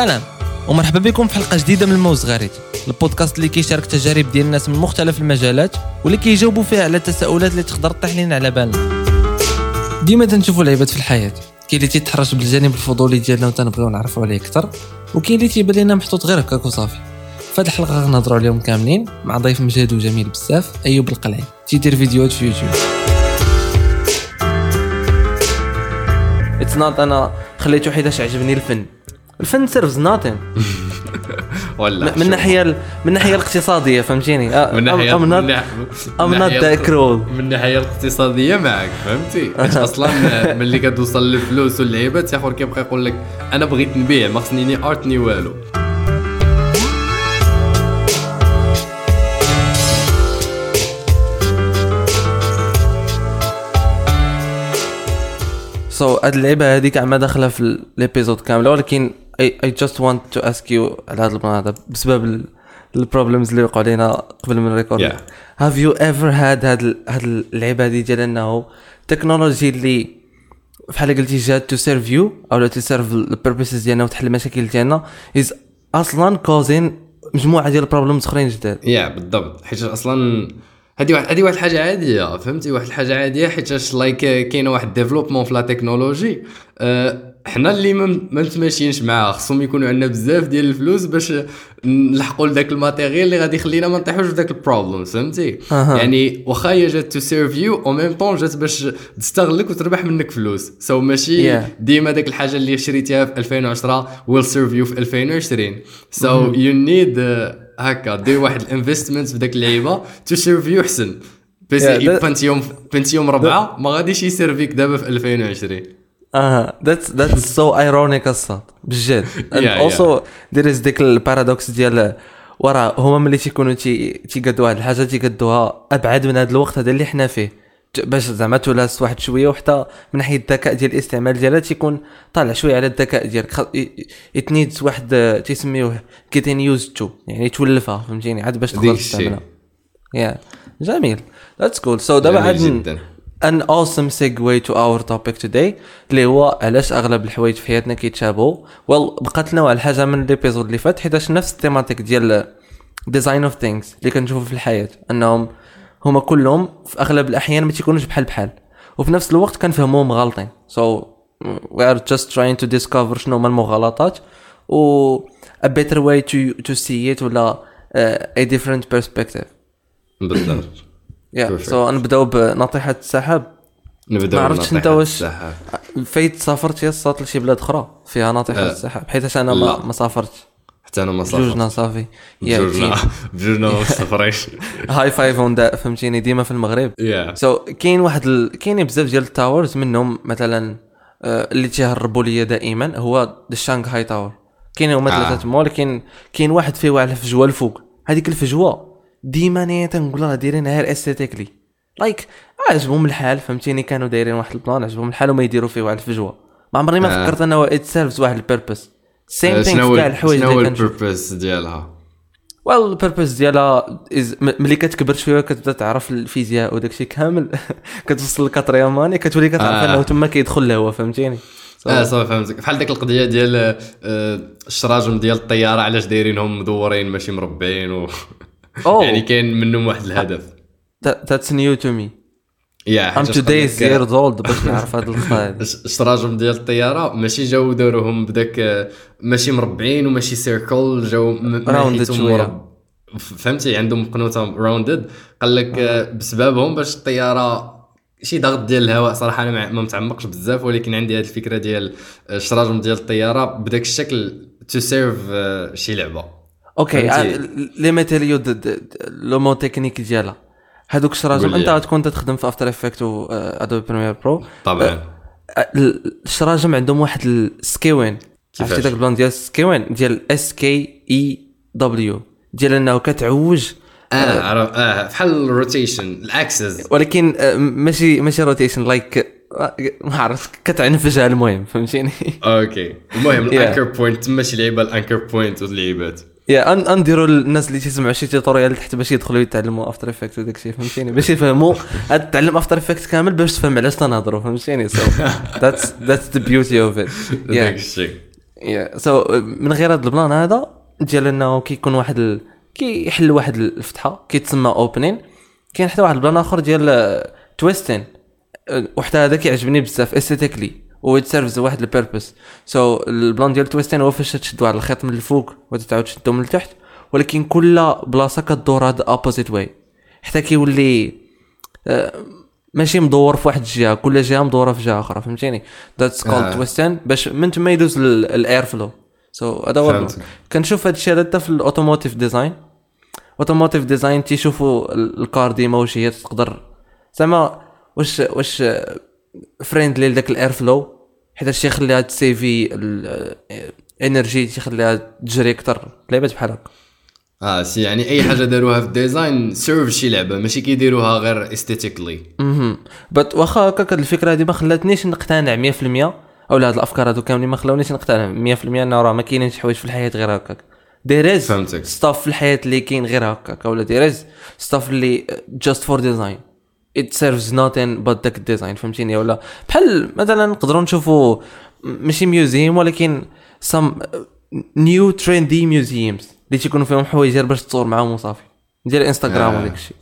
سلام ومرحبا بكم في حلقة جديدة من الموز غريت البودكاست اللي كيشارك تجارب ديال الناس من مختلف المجالات واللي كيجاوبوا فيها على التساؤلات اللي تقدر تطيح لنا على بالنا. ديما تنشوفوا العباد في الحياة. كاين اللي تيتحرش بالجانب الفضولي ديالنا وتنبغيو نعرفوا عليه أكثر وكاين اللي تيبان لنا محطوط غير هكاك وصافي. في هذه الحلقة غنهضروا عليهم كاملين مع ضيف مجهد وجميل بزاف أيوب القلعي. تيدير فيديوهات في يوتيوب. اتس نوت أنا خليته حيتاش عجبني الفن. الفن سيرفز ناتين ولا من شوف. الناحيه من الناحيه الاقتصادية فهمتيني؟ من ناحية ناحية- I'm من الناحيه الاقتصادية معك فهمتي؟ أصلا ملي كتوصل للفلوس واللعيبة؟ تاخر كيبقى يقول لك أنا بغيت نبيع ما خصني ني ارت ني والو. so هاد اللعبه هذيك عما داخلة في ال episode كامله ولكن I I just want to ask you على هذا الموضوع هذا بسبب ال problems اللي وقعوا لنا قبل من ال record. Yeah. have you ever هاد هاد هاد اللعبة هذه ديال إنه ال technology اللي بحال قلتي جات to serve you أو to serve ال purposes ديالنا وتحل المشاكل ديالنا is أصلا causing مجموعة ديال ال problems أخرين جداد. يا بالضبط. حيت أصلا هذه واحد هذه واحد الحاجة عادية فهمتي؟ واحد الحاجة عادية حيت like كاينة واحد développement في la technologie. أه حنا اللي ما ما متماشيينش معاه خصهم يكونوا عندنا بزاف ديال الفلوس باش نلحقوا لذاك ال matériel اللي غادي يخلينا ما نطيحوش في ذاك ال problem فهمتي؟ أها. يعني واخا هي جات to serve you أو même temps جات باش تستغلك وتربح منك فلوس. so ماشي Yeah. ديما داك الحاجة اللي شريتيها في 2010 will serve you في 2020 so you need هكا دير واحد ال investment في ذاك اللعيبة to serve you أحسن. بس Yeah, that- بنتيوم بنتيوم ربعة ما غاديش يسيرفيك دابا في 2020 آه that's that's so ironic and sad بجد. and. also there is ديك ال paradox ديال ورا هما ملي تيكونوا تي تيقادوا واحد الحاجة تيقادوها أبعد من هذا الوقت هذا اللي حنا فيه. باش زعما تولاس واحد شوية وحتى من ناحية الذكاء ديال الاستعمال ديالها تيكون طالع شوية على الذكاء ديالك. it needs واحد تيسميوه getting used to يعني تولفها فهمتيني؟ عاد باش تقدر. تستعملها. yeah جميل. that's cool so دابا عاد. an awesome segue to our topic today اللي هو علاش أغلب الحوايج في حياتنا كيتشابهوا. well بقات لنا واحد الحاجة من ال episode اللي فات حيتاش نفس ال thématique ديال design of things اللي كنشوفوا في الحياة أنهم هما كلهم في أغلب الأحيان ما تيكونوش بحال بحال وفي نفس الوقت كنفهموهم غالطين so we are just trying to discover شنو هما المغالطات و a better way to to see it ولا uh, a different perspective بالضبط Perfect. so نبداو بناطحة السحاب نبداو ما عرفتش انت واش. فايت سافرت يا الصوت لشي بلاد أخرى فيها ناطحة آه. السحاب حيت أنا ما. ما سافرتش حتى أنا ما بجوجنا صافر صافي بجوجنا بجوجنا ما سافريش high five on فهمتيني؟ ديما في المغرب. so so, كاين واحد ال... كاينين بزاف ديال ال towers منهم مثلا آه، اللي تيهربوا ليا دائما هو ال Shanghai Tower كاين هما آه. ثلاثة تما ولكن كاين واحد فيه واحد الفجوة الفوق. هذيك الفجوة ديما أنا تنقول راه دايرين غير esthetically like عجبهم الحال فهمتيني؟ كانوا دايرين واحد البلان عجبهم الحال وما يديروا فيه واحد الفجوة. ما عمري ما آه. فكرت أنه it serves واحد ال purpose same thing كاع الحوايج شنو هو ال purpose ديالها؟ ويل البيربز ديالها ملي كتكبر شوية كتبدا تعرف الفيزياء وداكشي كامل كتوصل لكاتريام ماني كتولي كتعرف آه. أنه تما كيدخل الهواء فهمتيني؟ آه صافي فهمتك. بحال ديك القضية ديال آه، الشراجم ديال الطيارة علاش دايرينهم مدورين ماشي مربعين و. يعني كاين منهم واحد الهدف. That- that's new to me. يا I'm لك، years old باش نعرف هاد القضايا الشراجم ديال الطيارة ماشي جاو داروهم بداك آه، ماشي مربعين وماشي circle جاو. مرب- ف- فهمتي؟ عندهم قنوتة rounded قال لك آه، بسببهم باش الطيارة شي ضغط ديال الهواء صراحة أنا ما- متعمقش بزاف ولكن عندي هذه الفكرة ديال آه، الشراجم ديال الطيارة. بداك الشكل to serve شي لعبة. okay فهمتي؟ les matériaux le mot technique ديالها؟ هادوك الشراجم. انت غتكون تخدم في After Effect و Adobe Premiere Pro طبعا. الشراجم عندهم واحد ال skewing كيفاش؟ عرفتي داك البلان ديال ال skewing ديال S K E W ديال انه كتعوج آه عرف آه بحال ال rotation ال axis. ولكن آه، ماشي ماشي rotation like ما عرفت كتعنفجها المهم فهمتيني؟ okay. المهم. ال anchor point تما شي لعيبة ال anchor point واللعيبات. yeah and نديروا الناس اللي تسمعوا شي tutorial تحت باش يدخلوا يتعلموا After Effect وداك الشيء فهمتيني؟ باش يفهموا تعلم After Effect كامل باش تفهم علاش تنهضروا فهمتيني؟ so that's that's the beauty of it داك الشيء. so من غير هذا البلان هذا ديال إنه كيكون واحد ال... كيحل واحد الفتحة كيتسمى opening كاين حتى واحد البلان آخر ديال twisting وحتى هذا كيعجبني بزاف esthetically و serves واحد ال purpose so so, البلان ديال twisting هو فاش تشد واحد الخيط من الفوق وتعاود تشدو من التحت ولكن كل بلاصة كدور هاد opposite way حتى كيولي آه، ماشي مدور في واحد الجهة كل جهة مدورة في جهة أخرى فهمتيني؟ that's called twisting باش من تما يدوز ال air flow so هذا هو كنشوف هذا الشيء هذا في ال automotive design automotive design تيشوفوا ال car ديما واش هي تقدر. زعما واش واش friendly لذاك ال air flow حيت هادشي يخليها تسيفي ال energy تيخليها تجري أكثر لعبات بحال هكا. آه سي يعني أي حاجة داروها في ال design serve شي لعبة ماشي كيديروها غير esthetically أها بس واخا هكاك الفكرة هذه ما خلاتنيش نقتنع 100% أو هاد الأفكار هادو كاملين ما خلاونيش نقتنع 100% انه راه ما كاينينش حوايج في الحياة غير هكاك. there is stuff في الحياة اللي كاين غير هكاك ولا there is stuff اللي just for design it serves nothing but داك ال design فهمتيني؟ ولا بحال مثلا نقدروا نشوفوا ماشي museum ولكن some new trendy museums اللي تيكونوا فيهم حوايج باش تصور معاهم وصافي ديال انستغرام آه. وداك الشيء.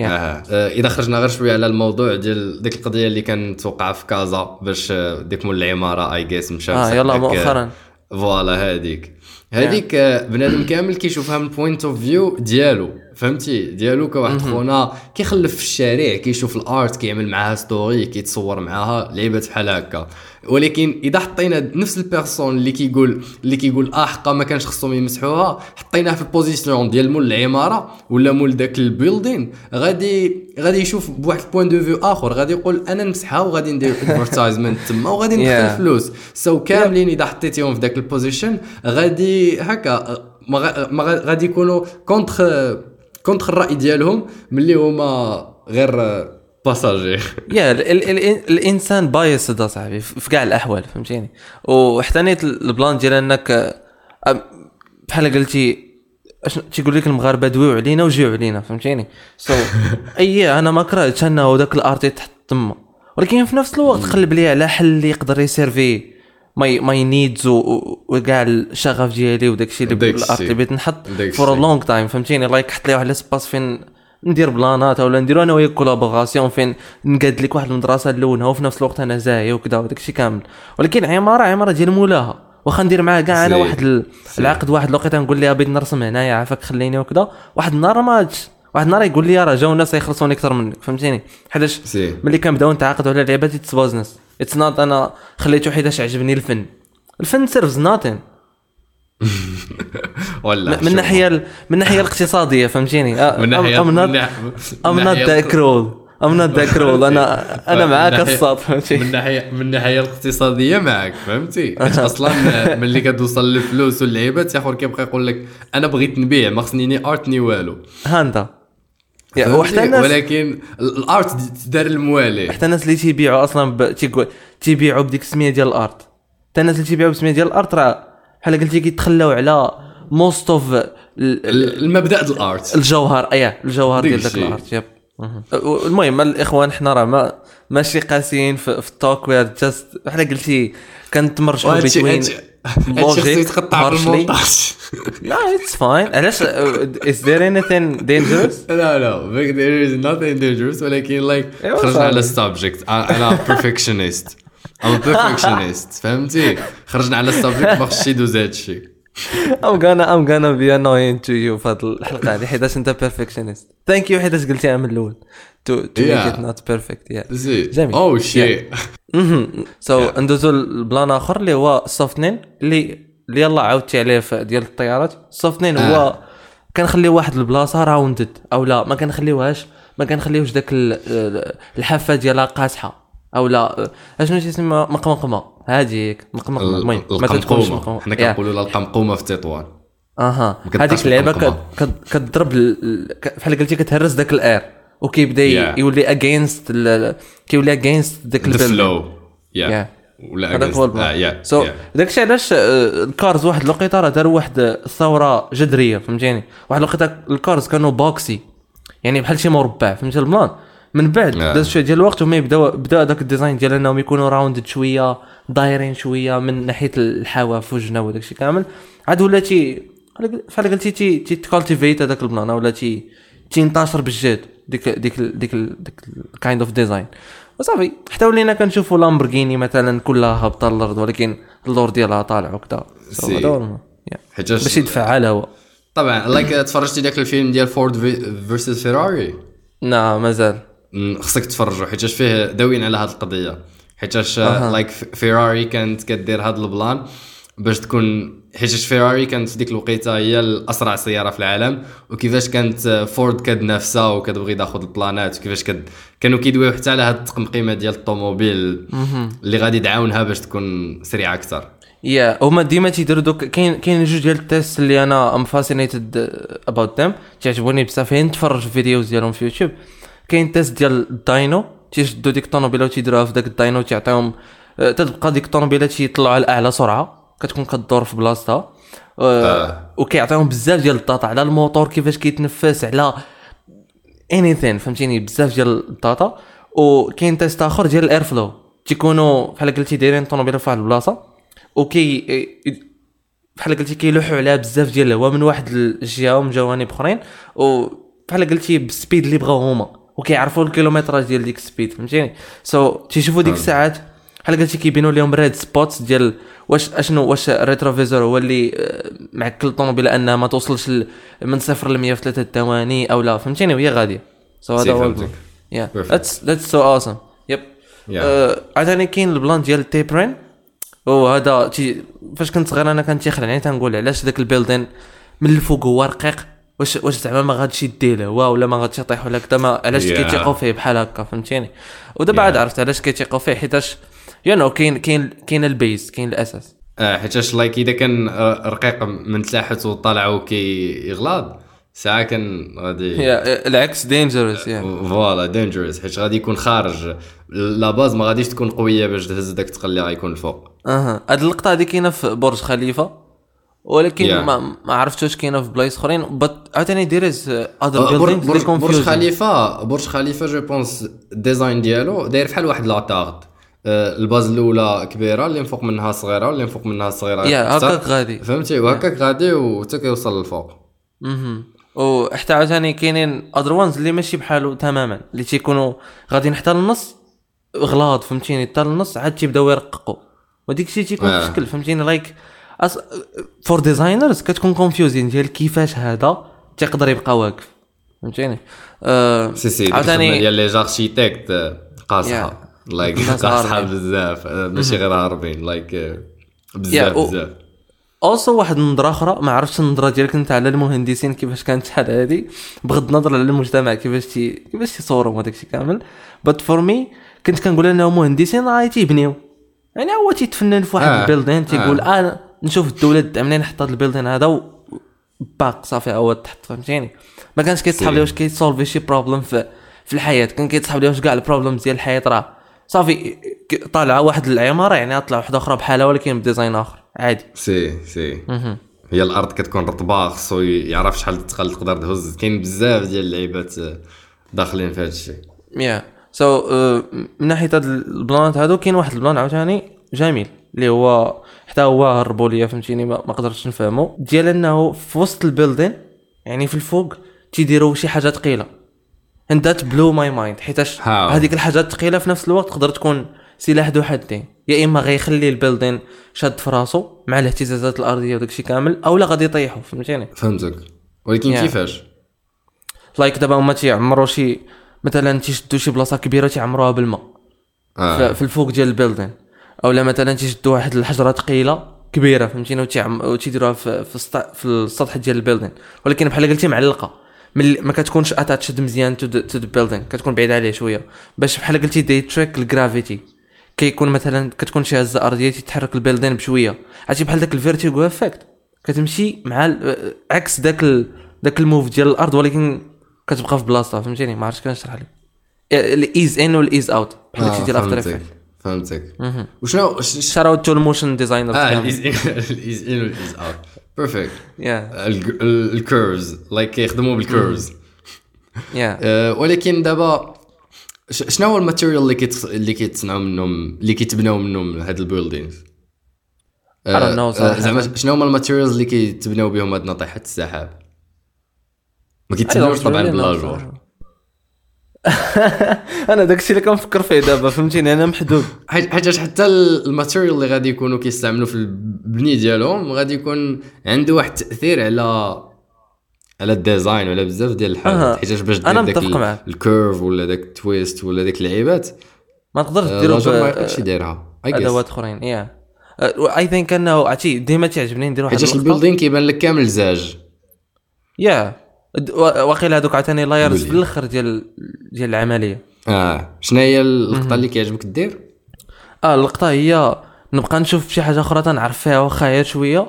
آه. آه. إذا خرجنا غير شوية على الموضوع ديال ديك القضية اللي كانت توقع في كازا باش ديك مول العمارة I guess مشى آه يلا مؤخرا. voilà هذيك هذيك بنادم كامل كيشوفها من point of view ديالو. فهمتي؟ ديالو كواحد خونا كيخلف في الشارع كيشوف ال art كيعمل معاها story كيتصور معاها لعيبات بحال هكا. ولكن إذا حطينا نفس ال person اللي كيقول اللي كيقول آه حقا ما كانش خصهم يمسحوها. حطيناه في ال position ديال مول العمارة ولا مول داك ال building غادي غادي يشوف بواحد ال point de vue آخر غادي يقول أنا نمسحها وغادي ندير advertisement تما وغادي ندخل Yeah. فلوس so كاملين إذا حطيتيهم في ذاك ال position غادي هكا ما غا- ما غا- غادي يكونوا contre contre الرأي ديالهم ملي هما غير passager يا ال ال ال الإنسان biased صاحبي في كاع الأحوال فهمتيني؟ وحتى نيت البلان ديال إنك بحال قلتي اش تيقول لك المغاربة دويو علينا وجيو علينا فهمتيني؟ so أي أنا ما كرهتش أنه ذاك ال art يتحط تما. ولكن في نفس الوقت قلب لي على حل اللي يقدر يسيرفي my my needs وكاع الشغف ديالي وداك الشيء اللي داك ال art الشيء. اللي بغيت نحط for. long time فهمتيني like حط لي واحد l'espace فين ندير بلانات ولا نديرو أنا وياك collaboration فين نقاد لك واحد المدرسة نلونها وفي نفس الوقت أنا زاهي وكذا وداك الشيء كامل ولكن عمارة عمارة ديال مولاها واخا ندير معاه كاع أنا. واحد. العقد واحد الوقيتة نقول لها بغيت نرسم هنايا عافاك خليني وكذا واحد النهار ما واحد النهار يقول لي راه جاو ناس يخلصوني أكثر منك فهمتيني حيتاش. ملي كنبداو نتعاقدوا على لعبات it's business it's not أنا خليته حيتاش عجبني الفن. الفن serves nothing ولا من الناحيه ال- من الناحيه الاقتصادية فهمتيني؟ من ناحية من من not ناحية that cruel. I'm not that cruel. أنا أنا من معاك الصاد من فهمتي الناحيه من الناحيه الاقتصادية معك فهمتي؟ أصلا ملي كتوصل للفلوس واللعيبات اخر كيبقى يقول لك أنا بغيت نبيع ما خصني ني ارت ني والو. ها فهمتي؟ وحتى الناس ولكن ال- الأرت دار الموالي حتى الناس اللي تيبيعوا أصلا ب... تيبيعوا بديك السمية ديال الأرت حتى الناس اللي تيبيعوا بالسميه ديال ال art راه بحال قلتي كيتخلاو على most of ال- المبدأ د ال art الجوهر اييه الجوهر ديال الشيء. ال art yep مهم. المهم الاخوان حنا راه ما ماشي قاسيين في, في ال talk we just بحال قلتي كنتمرجحوا بين خصو يتقطع في المونتاج لا it's fine علاش is there anything dangerous لا لا there is nothing dangerous ولكن like خرجنا. على ال subject أنا I'm a perfectionist. فهمتي؟ خرجنا على ال subject ما خصش يدوز هادشي I'm gonna I'm gonna be annoying to you في هذه الحلقة هذه. حيتاش أنت perfectionist. Thank you حيتاش قلتيها من الأول. To to make Yeah. it not perfect yeah. جميل. oh شي so ندوزو ل plan آخر اللي هو ال softening اللي اللي يلا عاودتي عليه في ديال الطيارات. ال softening هو آه. كنخليو واحد البلاصة rounded أو لا ما كنخليوهاش ما كنخليوش داك ال- الحافة ديالها قاصحة أو لا. أشنو تيسمى مقمقمة. هذيك مقمقمة. المهم ما تكونش مقمقمة. حنا Yeah. كنقولوا لها القمقومة في تطوان أها. هذيك اللعبة كتضرب بحال قلتي كتهرس داك ال air وكيبدا Yeah. يولي against كيولي against داك ذا ال building. flow yeah Yeah. ولا هذاك هو ال plan. so داكشي علاش آه، ال cars واحد الوقيته راه داروا واحد الثورة جذرية فهمتيني؟ واحد الوقيته ال cars كانوا boxy يعني بحال شي مربع فهمتي ال plan؟ من بعد آه. داز شوية ديال الوقت هما يبداو بدا هذاك ال design ديال انهم يكونوا rounded شوية دايرين شوية من ناحية الحواف والجناب وداك الشيء كامل. عاد ولا تي بحال قلتي تي تي ت cultivate هذاك ال plan ولا تي تينتشر بالجد. ديك ديك ديك ديك kind of design وصافي حتى ولينا كنشوفوا لامبرغيني مثلا كلها هابطه للأرض ولكن اللور ديالها طالع وكذا هو. حيتاش باش يدفع على الهواء طبعا like تفرجتي داك الفيلم ديال فورد versus فيراري نعم مازال. خصك تفرجوا حيتاش فيه داوين على هذه القضية. حيتاش like فيراري كانت كدير هذا ال plan. باش تكون حيتاش فيراري كانت في ديك الوقيتة هي الأسرع سيارة في العالم وكيفاش كانت فورد كتنافسها وكتبغي تاخذ البلانات وكيفاش كد... كانوا كيدويو حتى على هذه التقمقيمه ديال الطوموبيل اللي غادي تعاونها باش تكون سريعة أكثر. yeah هما ديما تيديروا دوك كاين كاين جوج ديال ال test اللي أنا I'm fascinated about them تيعجبوني بزاف. فين نتفرج في videos ديالهم في يوتيوب. كاين test ديال ال dyno تيشدوا ديك الطوموبيله وتيديروها في داك ال dyno تيعطيهم تتبقى ديك الطوموبيله تيطلعوا على أعلى سرعة. كتكون كدور في بلاصتها. آه. وكيعطيهم بزاف ديال ال data على الموتور كيفاش كيتنفس على anything فهمتيني؟ بزاف ديال ال data وكاين test آخر ديال ال air flow تيكونوا بحال قلتي دايرين الطوموبيله في واحد البلاصة. وكي بحال قلتي كيلوحوا عليها بزاف ديال الهواء من واحد الجهة ومن جوانب أخرين. وبحال قلتي بال speed اللي بغاو هما. وكيعرفوا ال kilométrage ديال ديك ال speed فهمتيني؟ so so, تيشوفوا ديك الساعات بحال قلتي كيبينوا لهم red spots ديال واش اشنو واش ال rétroviseur هو اللي آه، معكل الطوموبيله انها ما توصلش من صفر ل 100 في ثلاثة ثواني أو لا فهمتيني؟ وهي غادية. so هذا هو. yeah. that's that's so awesome yep عاوتاني كاين ال plan ديال ال tapering وهذا تي فاش كنت صغير أنا كان تيخلعني تنقول علاش ذاك ال building من الفوق هو رقيق؟ واش واش زعما ما غاديش يدي الهواء ولا ما غاديش يطيح ولا كذا علاش Yeah. كيتيقوا فيه بحال هكا؟ فهمتيني؟ ودابا Yeah. عاد عرفت علاش كيتيقوا فيه حيتاش you know كاين كاين كاين ال base كاين الأساس. آه حيتاش like إذا كان آه، رقيق من تحت وطالع وكيغلاض ساعة كان غادي العكس dangerous voilà dangerous حيت غادي يكون خارج. la base ما غاديش تكون قوية باش تهز داك الثقل اللي غيكون الفوق. أها. هاد اللقطة هادي كاينة في برج خليفة ولكن Yeah. ما ما عرفتوش كاينة في بلايص أخرين. بس عاوتاني there is other برج, خليفه برج خليفة je pense ال design ديالو داير بحال واحد la tarte ال base الأولى كبيرة اللي فوق منها صغيرة اللي من فوق منها صغيرة yeah. هكاك غادي. فهمتي؟ وهكاك غادي وحتى كيوصل للفوق. أها وحتى عاوتاني كاينين other ones اللي ماشي بحالو تماما اللي تيكونوا غاديين حتى للنص غلاض فهمتيني؟ حتى للنص عاد تيبداو يرققوا وديك الشيء تيكون آه. في شكل فهمتيني like for designers كتكون confusing ديال كيفاش هذا تيقدر يبقى واقف. فهمتيني؟ آه سي سي عاوتاني ديال les architectes قاصحة. like قاصحه هاربين. بزاف آه، ماشي غير هاربين like آه، بزاف بزاف also واحد النظره أخرى ما عرفتش النظرة ديالك أنت على المهندسين كيفاش كانت شحال هادي بغض النظر على المجتمع كيفاش تي كيفاش تيصوروا وداك الشيء كامل but for me كنت كنقول انهم مهندسين راه تيبنيو يعني هو تيتفنن في واحد آه. ال building تيقول آه. أنا نشوف الدولة تدعمني نحط هذا ال building هذا و باق صافي هو تحت فهمتيني ما كانش كيتصحاب. ليه واش كي solve شي problem في في الحياة كان كيتصحاب ليه واش كاع ال problems ديال الحياة راه صافي طالعه واحد العماره يعني طلع واحدة أخرى بحالها ولكن ب design آخر عادي. si si. هي الأرض كتكون رطبة خصو يعرف شحال الثقل تقدر تهز. كاين بزاف ديال اللعيبات آه، داخلين في هذا الشيء. yeah so من ناحية هاد البلانات هادو كاين واحد البلان عاوتاني جميل اللي هو حتى هو هربوا ليا فهمتيني؟ ما ما قدرتش نفهمو. ديال أنه في وسط ال building يعني في الفوق تيديروا شي حاجة ثقيلة. And that blew my mind. حيتاش? هذيك الحاجة الثقيله في نفس الوقت تقدر تكون سلاح ذو حدين. يا إما غيخلي البيلدين شاد في راسو مع الاهتزازات الأرضية وداك الشيء كامل أو لا غادي يطيحوا فهمتيني؟ فهمتك. ولكن Yeah. كيفاش؟ لايك دابا هما تيعمروا شي مثلا تيشدوا شي بلاصة كبيرة تيعمروها بالماء. ف- في الفوق ديال البيلدين أو لا مثلا تيشدوا واحد الحجرة ثقيله كبيرة فهمتيني؟ وتيديروها في. في السطح ديال ال building ولكن بحال قلتي معلقة. من ما كتكونش attached مزيان to the building كتكون بعيد عليه شوية. باش بحال قلتي the trick ال gravity كيكون مثلا كتكون شي هزة أرضية تتحرك ال building بشوية. عرفتي بحال داك ال vertigo effect كتمشي مع عكس داك ال... داك ال move ديال الأرض ولكن كتبقى في بلاصتها. فهمتيني؟ ما عرفتش كنشرح لك. ال ease in وال ease out بحال داكشي ديال After Effect فهمتك وشنو ش- ش- shout out to ال motion designer آه الايز ان الايز ان والايز اوت بيرفكت الكيرفز لايك كيخدموا بال curves ولكن دابا شنو هو ال material اللي كيت اللي كيتصنعوا منهم اللي كيتبناو منهم هاد ال buildings don't know صراحة. زعما شنو هما ال materials اللي كيتبناو بهم هاد ناطحات السحاب؟ ما كيتبناوش طبعا باللاجور أنا داكشي اللي كنفكر فيه دابا فهمتيني أنا محدود حيت حتى ال- ال material اللي غادي يكونوا كيستعملوا في البني ديالهم غادي يكون عنده واحد التأثير على على ال design وعلى بزاف ديال. الحاجات حيتاش باش دير داك. ال curve ولا داك ال twist ولا داك اللعيبات ما تقدرش آه، ديرو ما يقدرش يديرها. أدوات أخرين yeah I think أنه عرفتي ديما تيعجبني ندير واحد اللقطة. ال building كيبان لك كامل زاج yeah د- و- واقيلا هذوك عاوتاني layers. في الآخر ديال ديال العملية. آه. شنو هي اللقطه اللي كيعجبك دير؟ آه اللقطه هي نبقى نشوف شي حاجة أخرى تنعرف فيها واخا غير شوية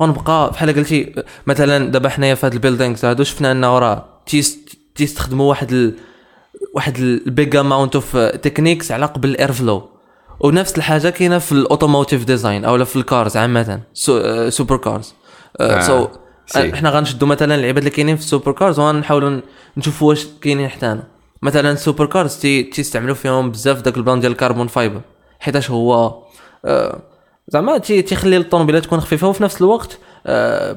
ونبقى بحال قلتي مثلا دابا حنايا في هاد ال buildings هادو شفنا انه راه تيس- تيستخدموا واحد ال... واحد ال big amount of techniques على قبل ال air flow ونفس الحاجة كاينة في ال automotive design أو في ال cars عامة so... آه، super cars آه، so see. إحنا غنشدوا مثلا اللعيبات اللي كاينين في ال super cars وغنحاولوا نشوفوا واش كاينين حتى مثلا ال super cars تي تيستعملوا فيهم بزاف داك البلان ديال ال carbon fiber حيتاش هو آه، زعما تي- تيخلي الطوموبيله تكون خفيفة وفي نفس الوقت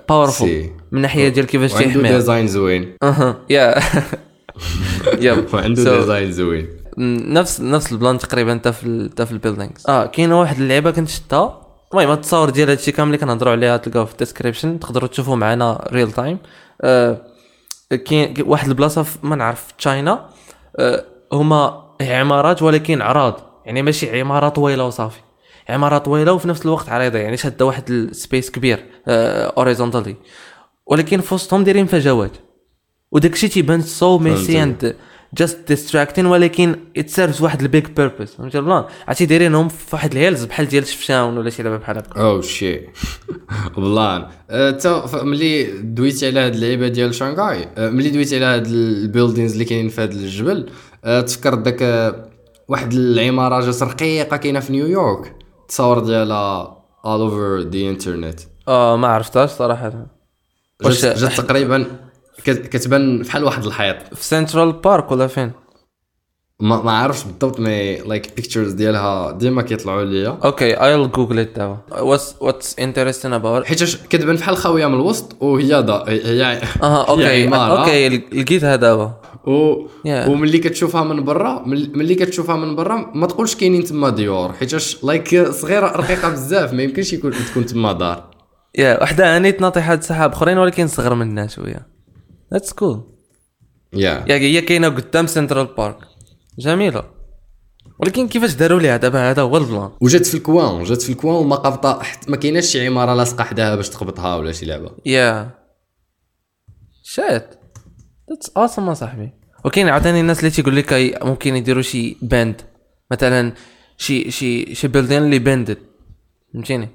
powerful see. من ناحية ديال كيفاش وعنده تيحميها. design زوين. أها yeah. yep. وعنده So- design زوين. نفس نفس البلان تقريبا حتى في حتى في ال buildings آه كاينة واحد اللعيبه كنت شفتها المهم التصاور ديال هادشي كامل اللي كنهضروا عليها تلقاوه في ال description. تقدروا تشوفوا معنا real time آه كاين واحد البلاصة ما نعرف في China. آه هما عمارات ولكن عراض. يعني ماشي عماره طويله وصافي. عماره طويله وفي نفس الوقت عريضة. يعني شادة واحد ال space كبير horizontally ولكن في وسطهم دايرين فجوات. وداك الشيء تيبان so messy. and just distracting ولكن it serves واحد ال big purpose فهمتي البلان عرفتي دايرينهم في واحد ال hills بحال ديال شفشاون ولا شي لعبه بحال هكا. أو شي بلان تا ملي دويتي على هاد اللعيبة ديال شانغاي آه، ملي دويتي على هاد ال buildings اللي كاينين في هاد الجبل آه، تفكرت داك آه، واحد العمارة جات رقيقة كاينة في نيويورك التصاور ديالها all over the internet. آه ما عرفتهاش صراحة. واش جات تقريبا كتبان بحال واحد الحيط. في سنترال بارك ولا فين؟ ما ما عارفش بالضبط mais like pictures ديالها ديما كيطلعوا ليا. okay I'll google it دابا what's what's interesting about حيت كتبان بحال خاويه من الوسط وهي دا هي آه هي okay. okay لقيتها دابا و Yeah. وملي كتشوفها من برا مل- ملي كتشوفها من برا ما تقولش كاينين تما ديور. حيتاش like صغيرة رقيقة بزاف ما يمكنش يكون تكون تما دار. yeah وحده أنيت ناطحات سحاب أخرين ولكن صغر منها شوية. that's cool yeah هي كاينة قدام سنترال بارك جميلة. ولكن كيفاش داروا ليها دابا هذا؟ هو البلان وجات في ال coin جات في ال coin وما قبطه حت- ما كايناش شي عمارة لاصقة حداها باش تقبطها ولا شي لعبة. يا شات. ذاتس اوسم صاحبي. وكاين عاوتاني الناس اللي تيقول لك ممكن يديروا شي bend مثلا شي شي شي building اللي bended فهمتيني؟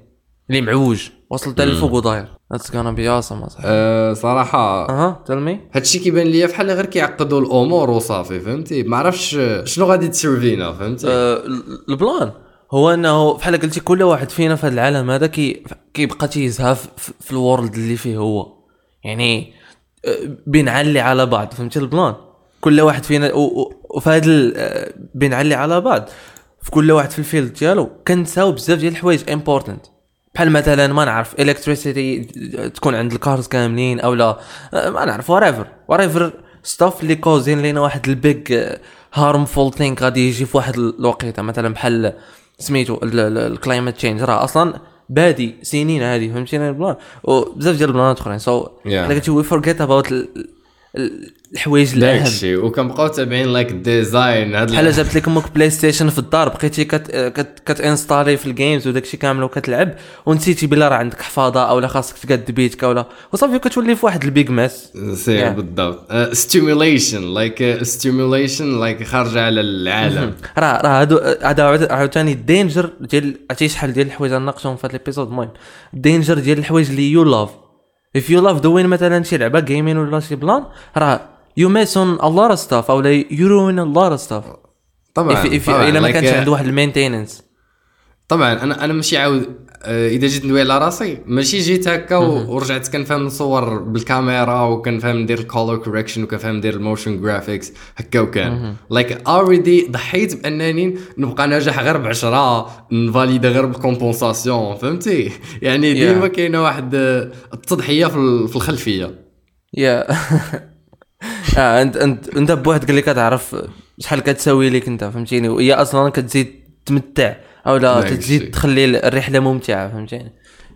اللي معوج. وصل حتى للفوق وداير. that's gonna be awesome أه صراحة أها tell me هادشي كيبان ليا بحال غير كيعقدوا الأمور وصافي فهمتي؟ ما عرفتش شنو غادي تسيرفينا فهمتي؟ آه، البلان. هو إنه بحال قلتي كل واحد فينا في هذا العالم هذا كي كيبقى تيزهى في, في- في ال world اللي فيه هو. يعني آه، بنعلي على بعض فهمتي البلان؟ كل واحد فينا وفي هذا ال- آه، بنعلي على بعض. في كل واحد في ال field ديالو كنساو بزاف ديال الحوايج important بحال مثلا ما نعرف electricity تكون عند ال cars كاملين أو لا ما نعرف whatever whatever stuff اللي causing لينا واحد ال big harmful thing غادي يجي في واحد الوقيتة. مثلا بحال سميتو ال climate change راه أصلا بادي سنين هذه فهمتيني؟ البلان وبزاف ديال البلانات أخرين. so Yeah. قلتي we forget about الحوايج الأهم. داكشي وكنبقاو تابعين like ال design هاد بحال جابت لك أمك PlayStation في الدار بقيتي كت كت كتانستالي في ال games وداكشي كامل وكتلعب ونسيتي بلا راه عندك حفاضه أو لا خاصك تقاد بيتك ولا وصافي كتولي في واحد ال big mess. سي Yeah. بالضبط. stimulation like stimulation like خارجة على العالم. راه راه هادو هذا عاوتاني ال danger ديال عرفتي شحال ديال الحوايج غنناقشهم في هذا ال episode المهم. ال danger ديال الحوايج اللي you love if you love doing مثلا شي لعبة gaming ولا شي بلان راه you miss on a lot of stuff أو you ruin a lot of stuff. طبعا if, if طبعا الا ما كانش عنده واحد ال maintenance طبعا أنا أنا ماشي عاود آه، إذا جيت ندوي على راسي ماشي جيت هكا ورجعت كنفهم نصور بالكاميرا وكنفهم ندير ال color correction وكنفهم ندير ال motion graphics هكا وكان like already ضحيت بأنني نبقى ناجح غير بعشرة نفاليدي غير بال compensation فهمتي؟ يعني Yeah. ديما كاينة واحد آه، التضحية في ال- في الخلفية. yeah آه انت انت أنت بوحدك اللي كتعرف شحال كتساوي لك أنت فهمتيني؟ وهي أصلا كتزيد تمتع. أو لا تزيد الشيء. تخلي الرحلة ممتعة فهمتيني